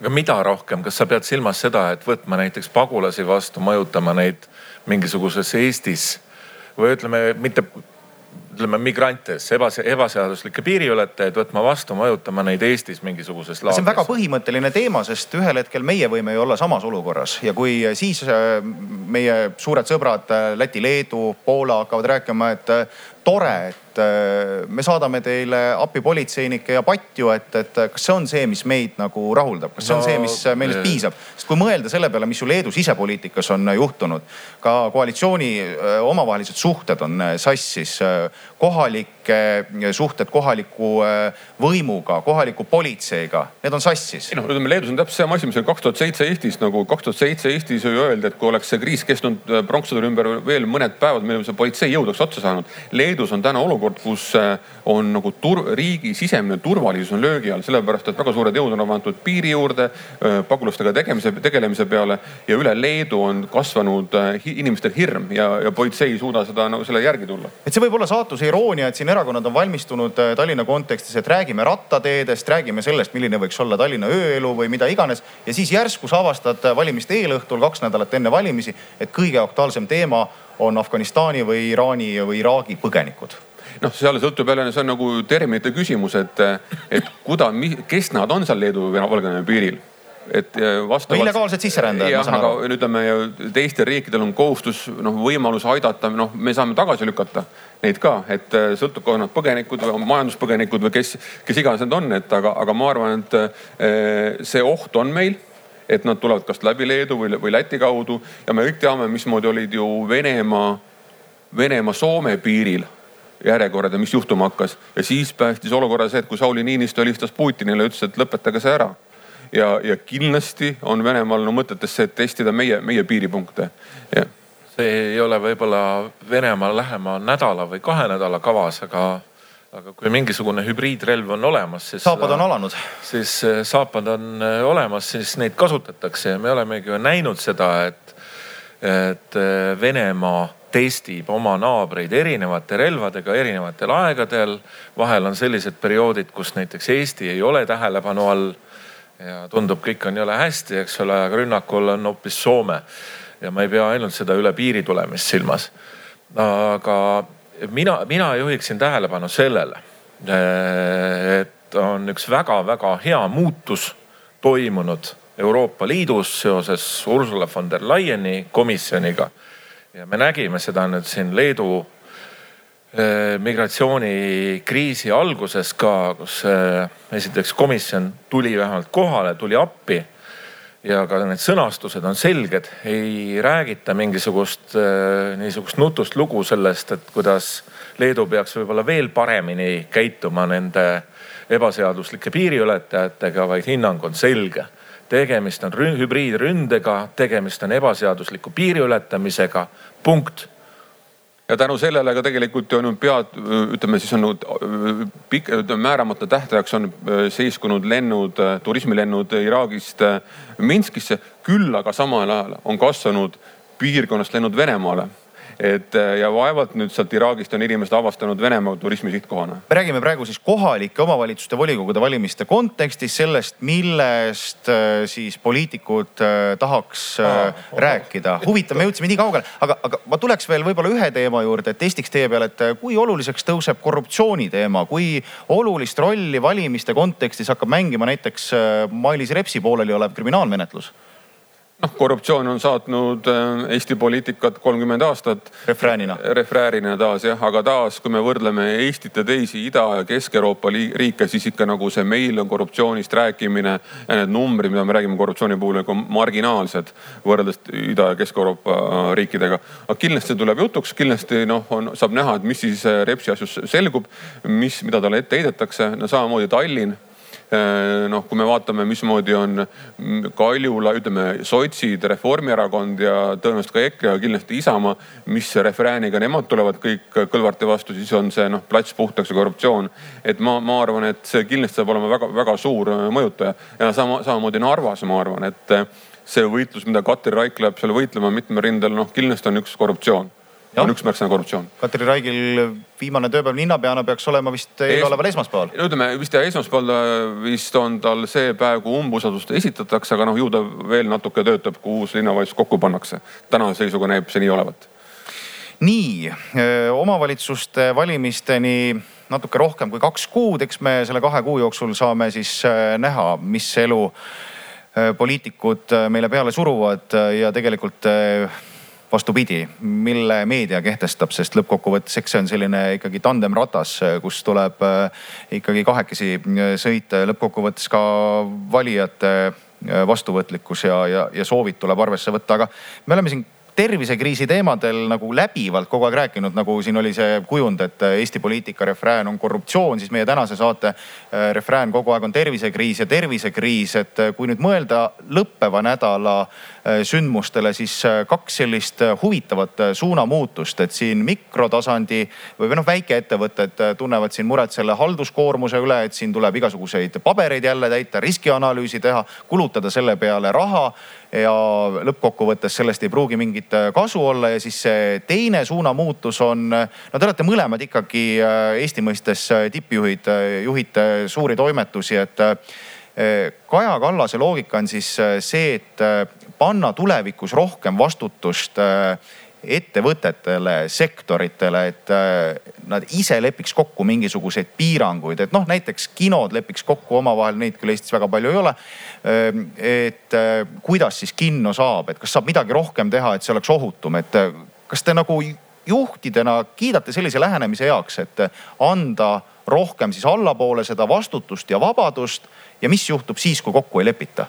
aga mida rohkem, kas sa pead silmas seda, et võtma näiteks pagulasi vastu, mõjutama neid mingisuguses Eestis või ütleme, mitte ütleme migrantes, ebase-, ebaseaduslikke piiriületajaid võtma vastu, mõjutama neid Eestis mingisuguses laagris. see on väga põhimõtteline teema, sest ühel hetkel meie võime ju olla samas olukorras ja kui siis äh, meie suured sõbrad äh, Läti, Leedu, Poola hakkavad rääkima, et tore, et äh, me saadame teile appi politseinikke ja patju, et, et kas see on see, mis meid nagu rahuldab, kas see on see, mis meist piisab? sest kui mõelda selle peale, mis ju Leedu sisepoliitikas on juhtunud, ka koalitsiooni äh, omavahelised suhted on äh, sassis, kohalike suhted kohaliku võimuga, kohaliku politseiga, need on sassis. ei noh, ütleme Leedus on täpselt sama asi, mis oli kaks tuhat seitse Eestis nagu kaks tuhat seitse Eestis ju öeldi, et kui oleks see kriis kestnud pronkssõduri ümber veel mõned päevad, meil see politseijõud oleks otsa saanud. Leedus on täna olukord, kus äh, on nagu tur, riigi sisemine turvalisus on löögi all, sellepärast et väga suured jõud on antud piiri juurde äh, pagulastega tegemise, tegelemise peale ja üle Leedu on kasvanud äh, inimestel hirm ja, ja politsei ei suuda seda nagu selle järgi tulla. et see võib olla saatuse iroonia, et siin erakonnad on valmistunud Tallinna kontekstis, et räägime rattateedest, räägime sellest, milline võiks olla Tallinna ööelu või mida iganes. ja siis järsku sa avastad valimiste eelõhtul, kaks nädalat enne valimisi, et kõige aktuaalsem teema on Afganistani või Iraani või Iraagi põgenikud noh, seal sõltub jälle, see on nagu terminite küsimus, et, et kuda, kes nad on seal Leedu või Valgevene piiril et vastavalt. no illegaalsed sisserändajad. jah, aga ütleme teistel riikidel on kohustus, noh võimalus aidata, noh, me saame tagasi lükata neid ka, et äh, sõltub, kas nad põgenikud või majanduspõgenikud või kes, kes iganes need on, et aga, aga ma arvan, et äh, see oht on meil et nad tulevad kas läbi Leedu või, või Läti kaudu ja me kõik teame, mismoodi olid ju Venemaa, Venemaa-Soome piiril järjekorrad ja mis juhtuma hakkas. ja siis päästis olukorra see, et kui Sauli Niinistö helistas Putinile, ütles, et lõpetage see ära. ja, ja kindlasti on Venemaal no mõtetes see, et testida meie, meie piiripunkte. see ei ole võib-olla Venemaa lähema nädala või kahe nädala kavas, aga aga kui mingisugune hübriidrelv on olemas, siis. saapad on alanud. siis äh, saapad on äh, olemas, siis neid kasutatakse ja me olemegi ju näinud seda, et, et äh, Venemaa testib oma naabreid erinevate relvadega erinevatel aegadel. vahel on sellised perioodid, kus näiteks Eesti ei ole tähelepanu all ja tundub, kõik on jõle hästi, eks ole, aga rünnakul on hoopis Soome. ja ma ei pea ainult seda üle piiri tulemist silmas. aga mina, mina juhiksin tähelepanu sellele, et on üks väga-väga hea muutus toimunud Euroopa Liidus seoses Ursula von der Leyeni komisjoniga. ja me nägime seda nüüd siin Leedu eh, migratsioonikriisi alguses ka, kus eh, esiteks komisjon tuli vähemalt kohale, tuli appi ja ka need sõnastused on selged, ei räägita mingisugust äh, niisugust nutust lugu sellest, et kuidas Leedu peaks võib-olla veel paremini käituma nende ebaseaduslike piiriületajatega, vaid hinnang on selge. tegemist on hübriidründega, tegemist on ebaseadusliku piiri ületamisega, punkt ja tänu sellele ka tegelikult on pead, ütleme siis on pikk, määramata tähtajaks on seiskunud lennud, turismilennud Iraagist Minskisse. küll aga samal ajal on kasvanud piirkonnast lennud Venemaale et äh, ja vaevalt nüüd sealt Iraagist on inimesed avastanud Venemaa turismi sihtkohana. me räägime praegu siis kohalike omavalitsuste volikogude valimiste kontekstis sellest, millest äh, siis poliitikud äh, tahaks Aa, rääkida. huvitav, me jõudsime nii kaugele, aga, aga ma tuleks veel võib-olla ühe teema juurde, et testiks teie peale, et kui oluliseks tõuseb korruptsiooni teema, kui olulist rolli valimiste kontekstis hakkab mängima näiteks Mailis Repsi pooleliolev kriminaalmenetlus noh, korruptsioon on saatnud äh, Eesti poliitikat kolmkümmend aastat. refräänina. refräänina taas jah, aga taas, kui me võrdleme Eestit ja teisi Ida- ja Kesk-Euroopa riike, siis ikka nagu see meil on korruptsioonist rääkimine ja need numbrid, mida me räägime korruptsiooni puhul nagu marginaalsed võrreldes Ida- ja Kesk-Euroopa äh, riikidega. aga kindlasti tuleb jutuks, kindlasti noh, on, saab näha, et mis siis äh, Repsi asjus selgub, mis, mida talle ette heidetakse. no samamoodi Tallinn noh, kui me vaatame, mismoodi on Kaljula, ütleme sotsid, Reformierakond ja tõenäoliselt ka EKRE ja kindlasti Isamaa, mis refrääniga nemad tulevad kõik Kõlvarti vastu, siis on see noh plats puhtaks ja korruptsioon. et ma, ma arvan, et see kindlasti saab olema väga-väga suur mõjutaja ja sama, samamoodi Narvas ma arvan, et see võitlus, mida Katri Raik läheb seal võitlema mitmel rindel, noh kindlasti on üks korruptsioon. On üks märksõna korruptsioon. Katri Raigil viimane tööpäev linnapeana peaks olema vist eeloleval esmaspäeval. no ütleme vist jah, esmaspäeval äh, vist on tal see päev, kui umbusaldust esitatakse, aga noh, ju ta veel natuke töötab, kui uus linnavalitsus kokku pannakse. tänase seisuga näib see nii olevat. nii omavalitsuste valimisteni natuke rohkem kui kaks kuud, eks me selle kahe kuu jooksul saame siis näha, mis elu poliitikud meile peale suruvad ja tegelikult vastupidi, mille meedia kehtestab, sest lõppkokkuvõttes eks see on selline ikkagi tandemratas, kus tuleb äh, ikkagi kahekesi äh, sõita ja lõppkokkuvõttes ka valijate äh, vastuvõtlikkus ja, ja, ja soovid tuleb arvesse võtta, aga me oleme siin tervisekriisi teemadel nagu läbivalt kogu aeg rääkinud, nagu siin oli see kujund, et Eesti poliitika refrään on korruptsioon, siis meie tänase saate refrään kogu aeg on tervisekriis ja tervisekriis. et kui nüüd mõelda lõppeva nädala Äh, sündmustele, siis äh, kaks sellist äh, huvitavat suunamuutust, et siin mikrotasandi või noh, väikeettevõtted tunnevad siin muret selle halduskoormuse üle, et siin tuleb igasuguseid pabereid jälle täita, riskianalüüsi teha, kulutada selle peale raha ja lõppkokkuvõttes sellest ei pruugi mingit kasu olla. ja siis see teine suunamuutus on, no te olete mõlemad ikkagi Eesti mõistes tippjuhid, juhite suuri toimetusi, et Kaja Kallase loogika on siis see, et panna tulevikus rohkem vastutust äh, ettevõtetele, sektoritele, et äh, nad ise lepiks kokku mingisuguseid piiranguid, et noh, näiteks kinod lepiks kokku omavahel, neid küll Eestis väga palju ei ole. Ähm, et äh, kuidas siis kinno saab, et kas saab midagi rohkem teha, et see oleks ohutum, et kas te nagu juhtidena kiidate sellise lähenemise heaks, et anda rohkem siis allapoole seda vastutust ja vabadust ja mis juhtub siis, kui kokku ei lepita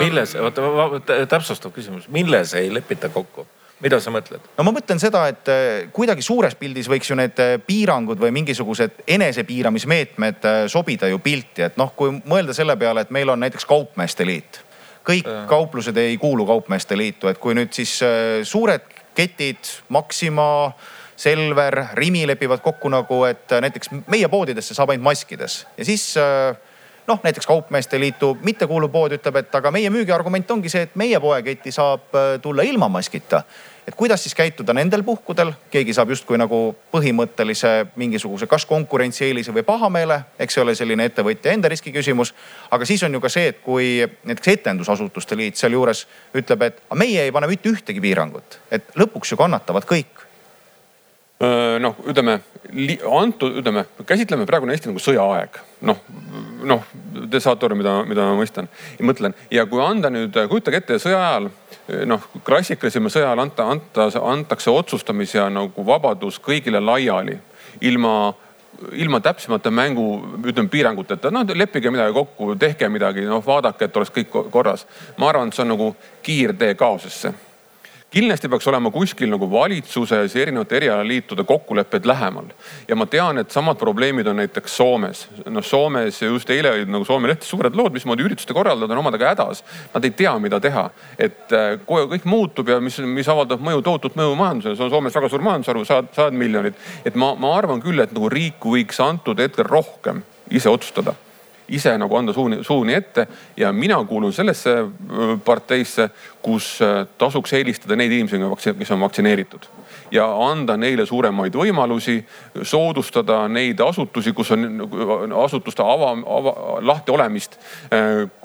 milles, oota täpsustav küsimus, milles ei lepita kokku? mida sa mõtled? no ma mõtlen seda, et äh, kuidagi suures pildis võiks ju need äh, piirangud või mingisugused enesepiiramismeetmed äh, sobida ju pilti, et noh, kui mõelda selle peale, et meil on näiteks kaupmeeste liit. kõik äh. kauplused ei kuulu kaupmeeste liitu, et kui nüüd siis suured ketid, Maxima, Selver, Rimi lepivad kokku nagu, et näiteks meie poodidesse saab ainult maskides ja siis äh, noh, näiteks Kaupmeeste Liitu mittekuuluv pood ütleb, et aga meie müügiargument ongi see, et meie poeketti saab äh, tulla ilma maskita. Et kuidas siis käituda nendel puhkudel, keegi saab justkui nagu põhimõttelise mingisuguse kas konkurentsieelise või pahameele, eks see ole selline ettevõtja enda riski küsimus. aga siis on ju ka see, et kui näiteks etendusasutuste liit sealjuures ütleb, et meie ei pane mitte ühtegi piirangut, et lõpuks ju kannatavad kõik noh, ütleme antud, ütleme, käsitleme praegune Eesti nagu sõjaaeg. noh, noh, te saate aru, mida, mida ma mõistan, mõtlen ja kui anda nüüd, kujutage ette sõja ajal, noh klassikalisema sõja ajal anta, anta, antakse otsustamise ja nagu vabadus kõigile laiali ilma ilma täpsemate mängu, ütleme piiranguteta, noh leppige midagi kokku, tehke midagi, noh vaadake, et oleks kõik korras. ma arvan, et see on nagu kiirtee kaosesse kindlasti peaks olema kuskil nagu valitsuses erinevate erialaliitude kokkulepped lähemal. ja ma tean, et samad probleemid on näiteks Soomes. noh, Soomes just eile olid nagu Soome lehtedes suured lood, mismoodi ürituste korraldajad on omadega hädas. Nad ei tea, mida teha, et äh, kõik muutub ja mis, mis avaldab mõju, tohutut mõju majandusele. see on Soomes väga suur majandusharu, sajad, sajad miljonid. et ma, ma arvan küll, et nagu riik võiks antud hetkel rohkem ise otsustada ise nagu anda suuni, suuni ette ja mina kuulun sellesse parteisse, kus tasuks eelistada neid inimesi, kes on vaktsineeritud ja anda neile suuremaid võimalusi, soodustada neid asutusi, kus on asutuste ava, ava, lahti olemist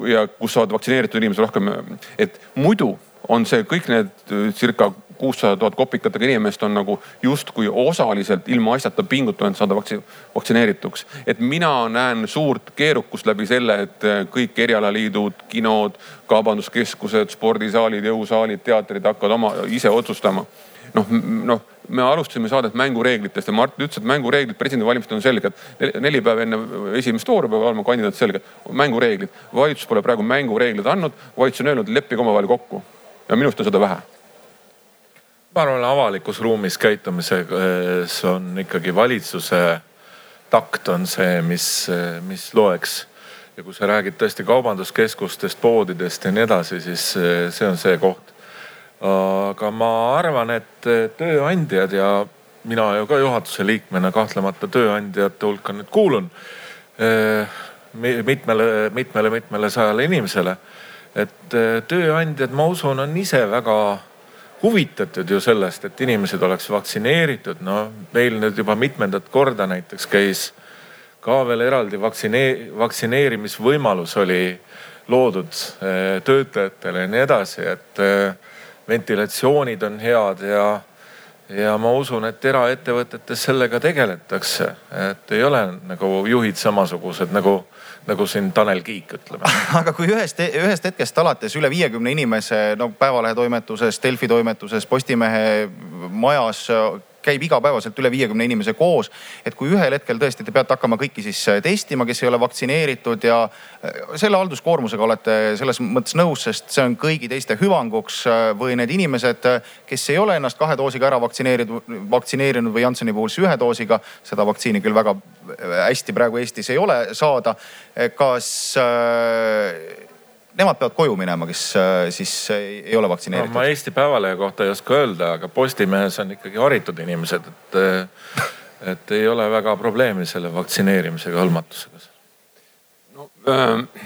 ja kus saavad vaktsineeritud inimesed rohkem. et muidu on see kõik need circa kuussada tuhat kopikatega inimest on nagu justkui osaliselt ilma asjata pingutanud saada vaktsi-, vaktsineerituks. et mina näen suurt keerukust läbi selle, et kõik erialaliidud, kinod, kaubanduskeskused, spordisaalid, jõusaalid, teatrid hakkavad oma ise otsustama. noh, noh me alustasime saadet mängureeglitest ja Mart ütles, et mängureeglid presidendivalimistel on selged. neli päeva enne esimest vooru peavad olema kandidaat selged. mängureeglid, valitsus pole praegu mängureeglid andnud, valitsus on öelnud, leppige omavahel kokku ja minu arust on seda vähe ma arvan, avalikus ruumis käitumises on ikkagi valitsuse takt on see, mis, mis loeks. ja kui sa räägid tõesti kaubanduskeskustest, poodidest ja nii edasi, siis see on see koht. aga ma arvan, et tööandjad ja mina ju ka juhatuse liikmena kahtlemata tööandjate hulka nüüd kuulun mitmele, mitmele, mitmele sajale inimesele. et tööandjad, ma usun, on ise väga huvitatud ju sellest, et inimesed oleks vaktsineeritud. no meil nüüd juba mitmendat korda näiteks käis ka veel eraldi vaktsine-, vaktsineerimisvõimalus oli loodud eh, töötajatele ja nii edasi, et eh, ventilatsioonid on head ja, ja ma usun, et eraettevõtetes sellega tegeletakse, et ei ole nagu juhid samasugused nagu nagu siin Tanel Kiik ütleb. Aga kui ühest, ühest hetkest alates üle viiekümne inimese, no Päevalehe toimetuses, Delfi toimetuses, Postimehe majas käib igapäevaselt üle viiekümne inimese koos. et kui ühel hetkel tõesti te peate hakkama kõiki siis äh, testima, kes ei ole vaktsineeritud ja äh, selle halduskoormusega olete selles mõttes nõus, sest see on kõigi teiste hüvanguks äh, või need inimesed, kes ei ole ennast kahe doosiga ära vaktsineeritud, vaktsineerinud või Jansseni puhul siis ühe doosiga, seda vaktsiini küll väga hästi praegu Eestis ei ole saada. kas nemad peavad koju minema, kes äh, siis ei ole vaktsineeritud no,? ma Eesti Päevalehe kohta ei oska öelda, aga Postimehes on ikkagi haritud inimesed, et, äh, et ei ole väga probleemi selle vaktsineerimisega, hõlmatusega no, äh,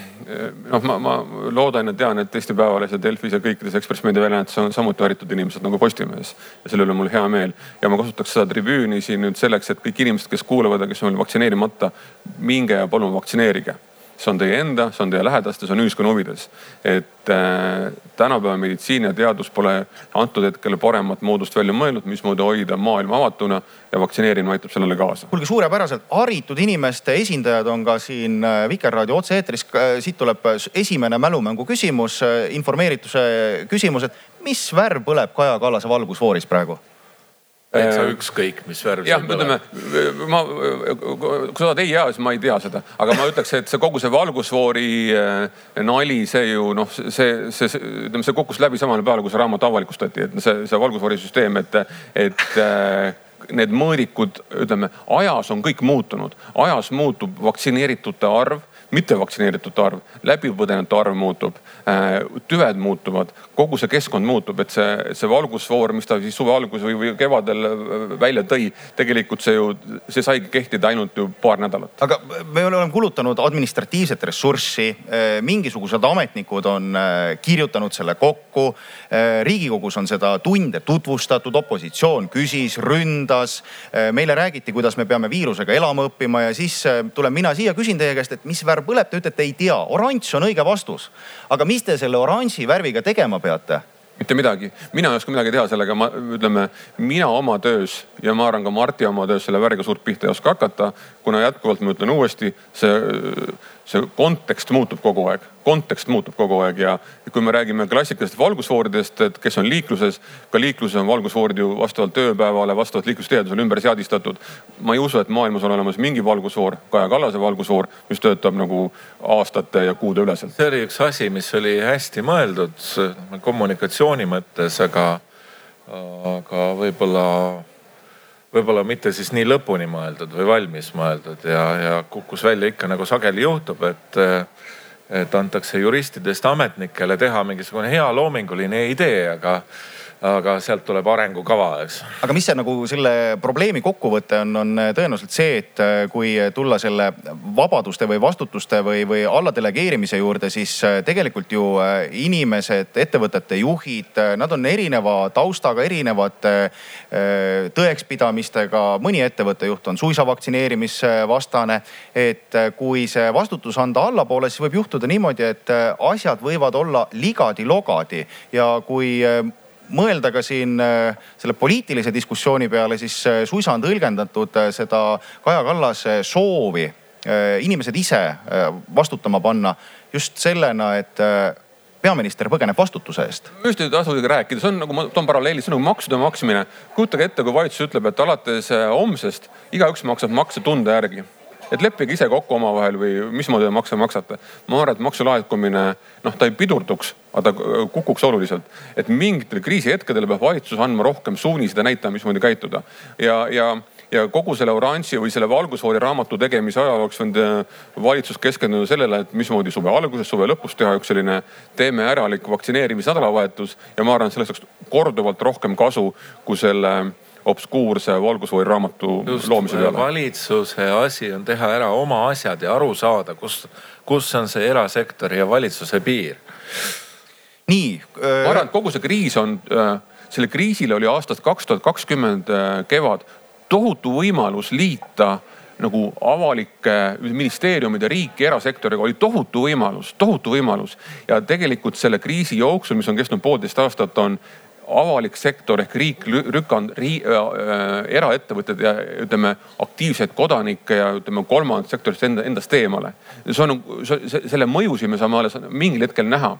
noh, ma, ma loodan ja tean, et Eesti Päevalehes ja Delfis ja kõikides Ekspress Meedia väljaannetes on samuti haritud inimesed nagu Postimehes. ja selle üle on mul hea meel ja ma kasutaks seda tribüüni siin nüüd selleks, et kõik inimesed, kes kuulavad ja kes on veel vaktsineerimata, minge ja palun vaktsineerige see on teie enda, see on teie lähedaste, see on ühiskonna huvides. et äh, tänapäeva meditsiin ja teadus pole antud hetkel paremat moodust välja mõelnud, mismoodi hoida maailma avatuna ja vaktsineerimine aitab sellele kaasa. kuulge suurepäraselt, haritud inimeste esindajad on ka siin äh, Vikerraadio otse-eetris. Äh, siit tuleb esimene mälumängu küsimus, äh, informeerituse küsimus, et mis värv põleb Kaja Kallase valgusfooris praegu? Täitsa äh, ükskõik, mis värv jah, ütleme ma, kui sa tahad ei jaa, siis ma ei tea seda, aga ma ütleks, et see kogu see valgusfoori äh, nali, see ju noh, see, see, ütleme, see kukkus läbi samal päeval, kui see raamat avalikustati, et see, see valgusfoori süsteem, et, et äh, need mõõdikud, ütleme ajas on kõik muutunud, ajas muutub vaktsineeritute arv mittevaktsineeritute arv, läbipõdenute arv muutub, äh, tüved muutuvad, kogu see keskkond muutub, et see, see valgusfoor, mis ta siis suve alguses või, või kevadel äh, välja tõi, tegelikult see ju, see saigi kehtida ainult ju paar nädalat. aga me oleme kulutanud administratiivset ressurssi, äh, mingisugused ametnikud on kirjutanud selle kokku. riigikogus on seda tunde tutvustatud, opositsioon küsis, ründas. meile räägiti, kuidas me peame viirusega elama õppima ja siis tulen mina siia, küsin teie käest, et mis värv põleb, te ütlete ei tea. oranž on õige vastus. aga mis te selle oranži värviga tegema peate? mitte midagi, mina ei oska midagi teha sellega, ma ütleme, mina oma töös ja ma arvan ka Marti oma töös selle värviga suurt pihta ei oska hakata. kuna jätkuvalt ma ütlen uuesti, see see kontekst muutub kogu aeg, kontekst muutub kogu aeg ja kui me räägime klassikalistest valgusfooridest, et kes on liikluses, ka liikluses on valgusfoorid ju vastavalt tööpäevale, vastavalt liiklustihedusele ümber seadistatud. ma ei usu, et maailmas on olemas mingi valgusfoor, Kaja Kallase valgusfoor, mis töötab nagu aastate ja kuude üleselt. see oli üks asi, mis oli hästi mõeldud kommunikatsiooni mõttes, aga aga võib-olla, võib-olla mitte siis nii lõpuni mõeldud või valmis mõeldud ja, ja kukkus välja ikka nagu sageli juhtub, et, et antakse juristidest ametnikele teha mingisugune hea loominguline idee, aga aga sealt tuleb arengukava, eks. aga mis see nagu selle probleemi kokkuvõte on, on tõenäoliselt see, et äh, kui tulla selle vabaduste või vastutuste või, või alladelegeerimise juurde, siis äh, tegelikult ju äh, inimesed, ettevõtete juhid, nad on erineva taustaga, erinevate tõekspidamistega. mõni ettevõtte juht on suisa vaktsineerimisvastane. et kui see vastutus anda allapoole, siis võib juhtuda niimoodi, et asjad võivad olla ligadi-logadi ja kui mõelda ka siin äh, selle poliitilise diskussiooni peale, siis äh, suisa on tõlgendatud äh, seda Kaja Kallase soovi inimesed ise vastutama panna just sellena, et peaminister põgeneb vastutuse eest. just ei tasu rääkida, see on nagu ma toon paralleeli, see on nagu maksude maksmine. kujutage ette, kui valitsus ütleb, et alates homsest igaüks maksab makse tunde järgi et leppige ise kokku omavahel või mismoodi te makse maksate. ma arvan, et maksu laekumine, noh, ta ei pidurduks, aga ta kukuks oluliselt. et mingitel kriisihetkedel peab valitsus andma rohkem suuniseid ja näitama, mismoodi käituda. ja, ja, ja kogu selle oranži või selle valgusfoori raamatu tegemise ajal oleks võinud äh, valitsus keskenduda sellele, et mismoodi suve alguses, suve lõpus teha üks selline teeme äralik vaktsineerimisnädalavahetus. ja ma arvan, sellest oleks korduvalt rohkem kasu kui selle obskuurse valgusfoori raamatu Just, loomise peale. valitsuse asi on teha ära oma asjad ja aru saada, kus, kus on see erasektori ja valitsuse piir. nii äh.... ma arvan, et kogu see kriis on äh,, selle kriisile oli aastast kaks tuhat kakskümmend äh, kevad tohutu võimalus liita nagu avalike ministeeriumide, riiki, erasektoriga oli tohutu võimalus, tohutu võimalus. ja tegelikult selle kriisi jooksul, mis on kestnud poolteist aastat, on avalik sektor ehk riik lükanud ri, äh, eraettevõtted ja ütleme aktiivseid kodanikke ja ütleme kolmandat sektorist enda, endast eemale. see on, selle mõjusid me saame alles mingil hetkel näha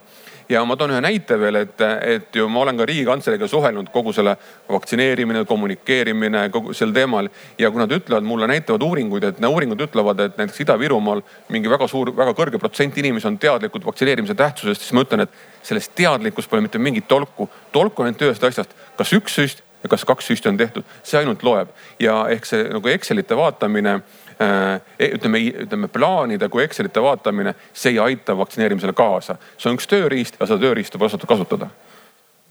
ja ma toon ühe näite veel, et, et ju ma olen ka riigikantseleiga suhelnud kogu selle vaktsineerimine, kommunikeerimine, kogu sel teemal. ja kui nad ütlevad mulle, näitavad uuringuid, et uuringud ütlevad, et näiteks Ida-Virumaal mingi väga suur, väga kõrge protsent inimesi on teadlikud vaktsineerimise tähtsusest, siis ma ütlen, et sellest teadlikkust pole mitte mingit tolku. tolku on ainult ühest asjast, kas üks süst ja kas kaks süsti on tehtud, see ainult loeb ja ehk see nagu Excelite vaatamine ütleme, ütleme plaanide kui Excelite vaatamine, see ei aita vaktsineerimisele kaasa. see on üks tööriist ja seda tööriista tuleb osata kasutada.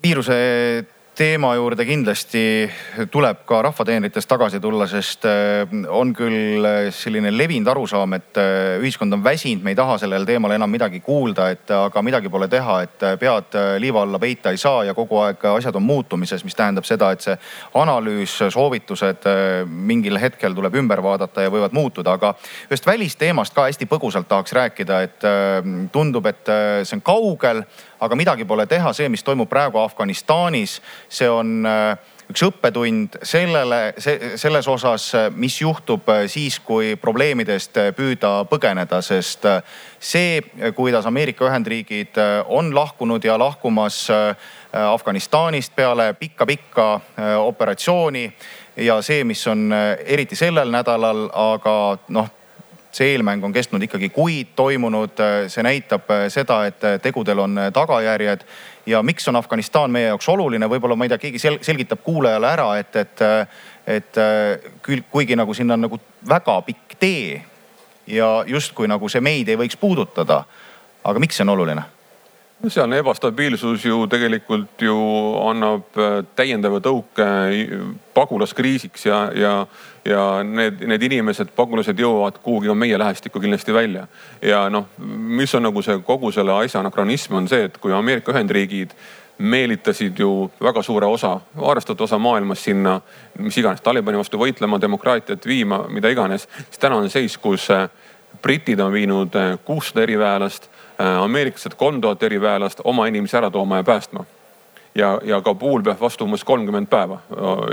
viiruse teema juurde kindlasti tuleb ka rahvateenritest tagasi tulla, sest äh, on küll selline levinud arusaam, et äh, ühiskond on väsinud, me ei taha sellel teemal enam midagi kuulda, et aga midagi pole teha, et pead liiva alla peita ei saa ja kogu aeg asjad on muutumises, mis tähendab seda, et see analüüs, soovitused äh, mingil hetkel tuleb ümber vaadata ja võivad muutuda, aga ühest välisteemast ka hästi põgusalt tahaks rääkida, et tundub, et see on kaugel aga midagi pole teha, see, mis toimub praegu Afganistanis, see on äh, üks õppetund sellele, selles osas, mis juhtub äh, siis, kui probleemidest äh, püüda põgeneda, sest see, kuidas Ameerika Ühendriigid on lahkunud ja lahkumas Afganistanist peale pikka-pikka operatsiooni ja see, mis on eriti sellel nädalal, aga noh see eelmäng on kestnud ikkagi kuid toimunud, see näitab äh, seda, et äh, tegudel on äh, tagajärjed. ja miks on Afganistan meie jaoks oluline, võib-olla ma ei tea, keegi selgitab kuulajale ära, et, et, et küll, kuigi nagu sinna on nagu väga pikk tee ja justkui nagu see meid ei võiks puudutada. aga miks see on oluline? Sealne ebastabiilsus ju tegelikult ju annab äh, täiendava tõuke pagulaskriisiks ja, ja, ja need, need inimesed, pagulased jõuavad kuhugi ka meie lähestikku kindlasti välja. ja noh, mis on nagu see kogu selle asja anakronism on see, et kui Ameerika Ühendriigid meelitasid ju väga suure osa, arvestatud osa maailmas sinna, mis iganes Talibani vastu võitlema, demokraatiat viima, mida iganes. siis täna on seis, kus äh, britid on viinud äh, kuussada eriväelast ameeriklased kolm tuhat eriväelast oma inimesi ära tooma ja päästma. ja, ja Kabul peab vastu umbes kolmkümmend päeva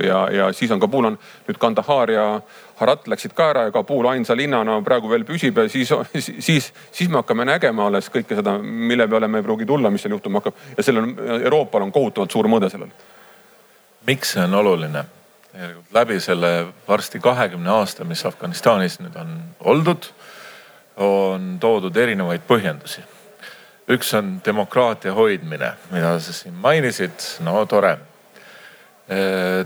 ja, ja siis on Kabul on nüüd Kandahar ja Harat läksid ka ära ja Kabul ainsa linnana praegu veel püsib ja siis, siis, siis me hakkame nägema alles kõike seda, mille peale me ei pruugi tulla, mis seal juhtuma hakkab. ja sellel Euroopal on kohutavalt suur mõõde sellel. miks see on oluline? tegelikult läbi selle varsti kahekümne aasta, mis Afganistanis nüüd on oldud, on toodud erinevaid põhjendusi üks on demokraatia hoidmine, mida sa siin mainisid, no tore.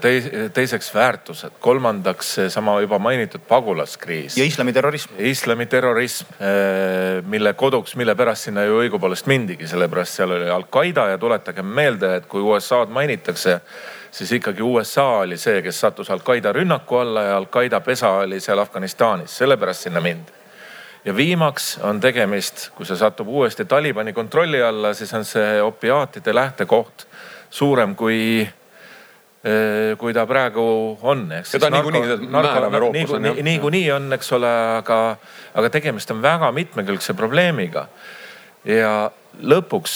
teis-, teiseks väärtused, kolmandaks seesama juba mainitud pagulaskriis. ja islamiterrorism. islamiterrorism, mille koduks, mille pärast sinna ju õigupoolest mindigi, sellepärast seal oli Al-Qaeda ja tuletagem meelde, et kui USA-d mainitakse, siis ikkagi USA oli see, kes sattus Al-Qaeda rünnaku alla ja Al-Qaeda pesa oli seal Afganistanis, sellepärast sinna mindi ja viimaks on tegemist, kui see satub uuesti Talibani kontrolli alla, siis on see opiaatide lähtekoht suurem kui Äh, kui ta praegu on, eks. seda niikuinii määrab Euroopas on jah. niikuinii on, eks ole, aga, aga tegemist on väga mitmekülgse probleemiga. ja lõpuks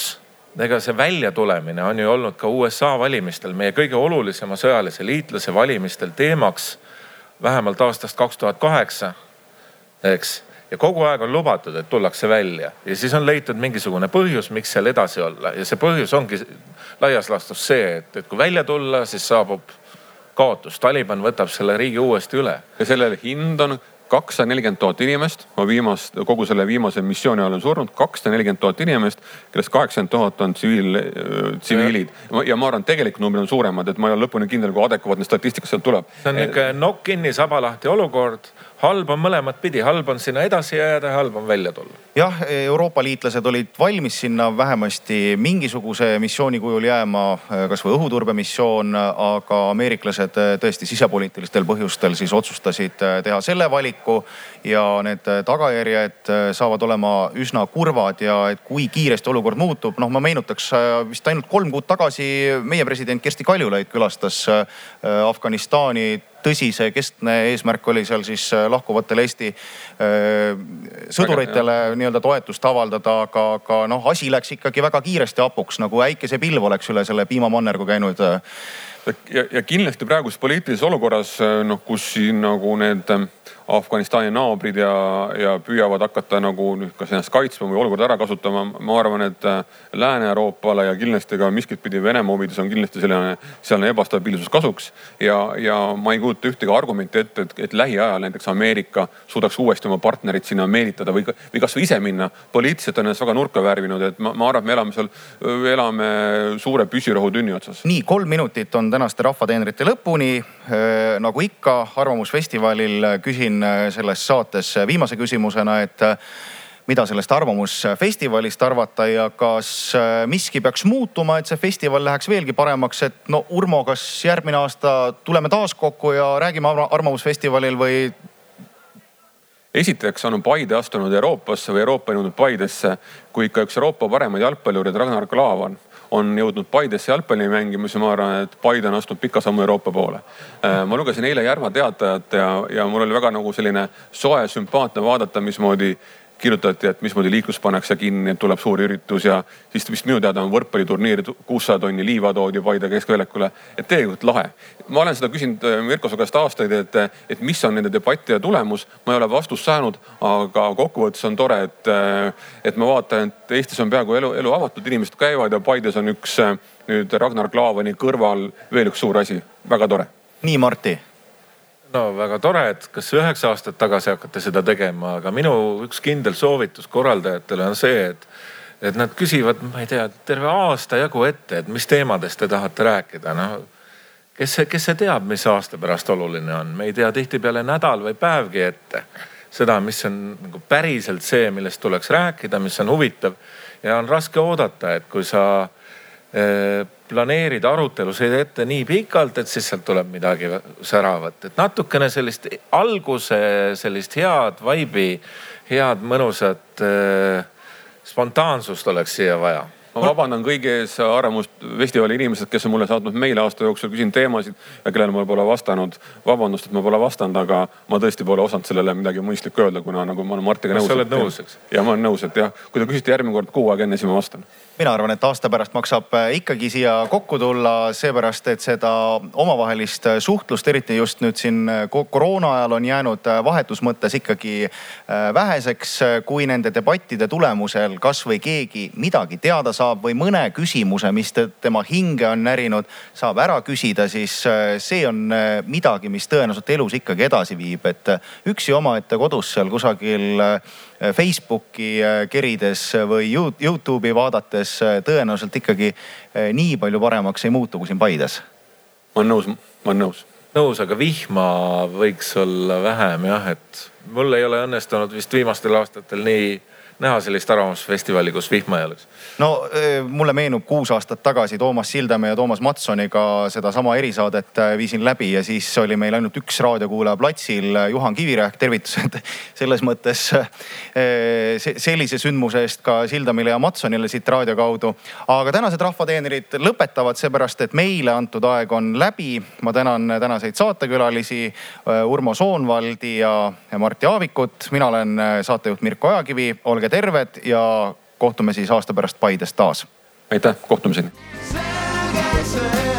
ega see väljatulemine on ju olnud ka USA valimistel, meie kõige olulisema sõjalise liitlase valimistel teemaks vähemalt aastast kaks tuhat kaheksa, eks ja kogu aeg on lubatud, et tullakse välja ja siis on leitud mingisugune põhjus, miks seal edasi olla ja see põhjus ongi laias laastus see, et, et kui välja tulla, siis saabub kaotus. Taliban võtab selle riigi uuesti üle. ja sellele hind on kakssada nelikümmend tuhat inimest on viimast, kogu selle viimase missiooni ajal on surnud kakssada nelikümmend tuhat inimest, kellest kaheksakümmend tuhat on tsiviil, tsiviilid. ja ma arvan, tegelikult numbrid on suuremad, et ma ei ole lõpuni kindel, kui adekvaatne statistika sealt tuleb. see on nihuke nokk kinni, saba lahti olukord halb on mõlemat pidi, halb on sinna edasi jääda ja halb on välja tulla. jah, Euroopa liitlased olid valmis sinna vähemasti mingisuguse missiooni kujul jääma, kasvõi õhuturbemissioon, aga ameeriklased tõesti sisepoliitilistel põhjustel siis otsustasid teha selle valiku ja need tagajärjed saavad olema üsna kurvad ja et kui kiiresti olukord muutub, noh, ma meenutaks vist ainult kolm kuud tagasi meie president Kersti Kaljulaid külastas Afganistani tõsi, see keskne eesmärk oli seal siis äh, lahkuvatele Eesti äh, sõduritele nii-öelda toetust avaldada, aga, aga noh, asi läks ikkagi väga kiiresti hapuks, nagu äikesepilv oleks üle selle piimamannergu käinud ja, ja kindlasti praeguses poliitilises olukorras noh, kus siin nagu need Afganistani naabrid ja, ja püüavad hakata nagu nüüd kas ennast kaitsma või olukorda ära kasutama. ma arvan, et äh, Lääne-Euroopale ja kindlasti ka miskit pidi Venemaa huvides on kindlasti selline, sealne ebastabiilsus kasuks. ja, ja ma ei kujuta ühtegi argumenti ette, et, et lähiajal näiteks Ameerika suudaks uuesti oma partnerit sinna meelitada või, või kasvõi ise minna. poliitiliselt on ennast väga nurka värvinud, et ma, ma arvan, et me elame seal, elame suure püsirohutünni otsas. nii, kolm minutit on tänaste rahvateenrite lõpuni. Äh, nagu ikka Arvamusfestivalil küsin Äh, selles saates viimase küsimusena, et äh, mida sellest Arvamusfestivalist arvata ja kas äh, miski peaks muutuma, et see festival läheks veelgi paremaks, et no Urmo, kas järgmine aasta tuleme taas kokku ja räägime Arvamusfestivalil või? esiteks on Paide astunud Euroopasse või Euroopa jõudnud Paidesse, kui ikka üks Euroopa paremaid jalgpallureid Ragnar Klavan on jõudnud Paidesse jalgpalli mängima, siis ma arvan, et Paide on astunud pika sammu Euroopa poole. Äh, ma lugesin eile Järva Teatajat ja, ja mul oli väga nagu selline soe, sümpaatne vaadata, mismoodi kirjutati, et mismoodi liiklus pannakse kinni, et tuleb suur üritus ja siis vist minu teada on võrkpalliturniir, kuussada tonni liiva toodi Paide keskväljakule. et tegelikult lahe. ma olen seda küsinud äh, Mirko su käest aastaid, et, et mis on nende debattide tulemus. ma ei ole vastust saanud, aga kokkuvõttes on tore, et, äh, et ma vaatan, et Eestis on peaaegu elu, elu avatud, inimesed käivad ja Paides on üks äh, nüüd Ragnar Klavani kõrval veel üks suur asi, väga tore. nii, Martti no väga tore, et kas üheksa aastat tagasi hakati seda tegema, aga minu üks kindel soovitus korraldajatele on see, et, et nad küsivad, ma ei tea, terve aasta jagu ette, et mis teemadest te tahate rääkida, noh. kes see, kes see teab, mis aasta pärast oluline on, me ei tea tihtipeale nädal või päevgi ette seda, mis on nagu päriselt see, millest tuleks rääkida, mis on huvitav ja on raske oodata, et kui sa eh, planeerida arutelusid ette nii pikalt, et siis sealt tuleb midagi säravat, et natukene sellist alguse, sellist head vibe'i, head mõnusat äh, spontaansust oleks siia vaja ma vabandan kõigi ees Arvamusfestivali inimesed, kes on mulle saatnud meile aasta jooksul, küsin teemasid ja kellele ma pole vastanud. vabandust, et ma pole vastanud, aga ma tõesti pole osanud sellele midagi mõistlikku öelda, kuna nagu ma olen Martiga nõus. sa oled nõus, eks? ja ma olen nõus, et jah, kui te küsite järgmine kord kuu aega enne, siis ma vastan mina arvan, et aasta pärast maksab äh, ikkagi siia kokku tulla, seepärast et seda omavahelist äh, suhtlust, eriti just nüüd siin äh, koroona ajal on jäänud vahetus mõttes ikkagi väheseks. kui nende debattide tulemusel kasvõi keegi midagi teada saab või mõne küsimuse, mis tema hinge on närinud, saab ära küsida, siis see on midagi, mis tõenäoliselt elus ikkagi edasi viib, et üksi omaette kodus seal kusagil Facebooki kerides või Youtube'i vaadates tõenäoliselt ikkagi nii palju paremaks ei muutu kui siin Paides ma olen nõus, ma olen nõus. nõus, aga vihma võiks olla vähem jah, et mul ei ole õnnestunud vist viimastel aastatel nii näha sellist arvamusfestivali, kus vihma ei oleks? No mulle meenub kuus aastat tagasi Toomas Sildamäe ja Toomas Matsoniga sedasama erisaadet viisin läbi ja siis oli meil ainult üks raadiokuulaja platsil, Juhan Kivirähk, tervitused selles mõttes sellise sündmuse eest ka Sildamile ja Matsonile siit raadio kaudu. aga tänased rahvateenrid lõpetavad seepärast, et meile antud aeg on läbi. ma tänan tänaseid saatekülalisi Urmo Soonvaldi ja Martti Aavikut. mina olen saatejuht Mirko Ojakivi, olge terved ja kohtume siis aasta pärast Paides taas. aitäh, kohtumiseni. selge see.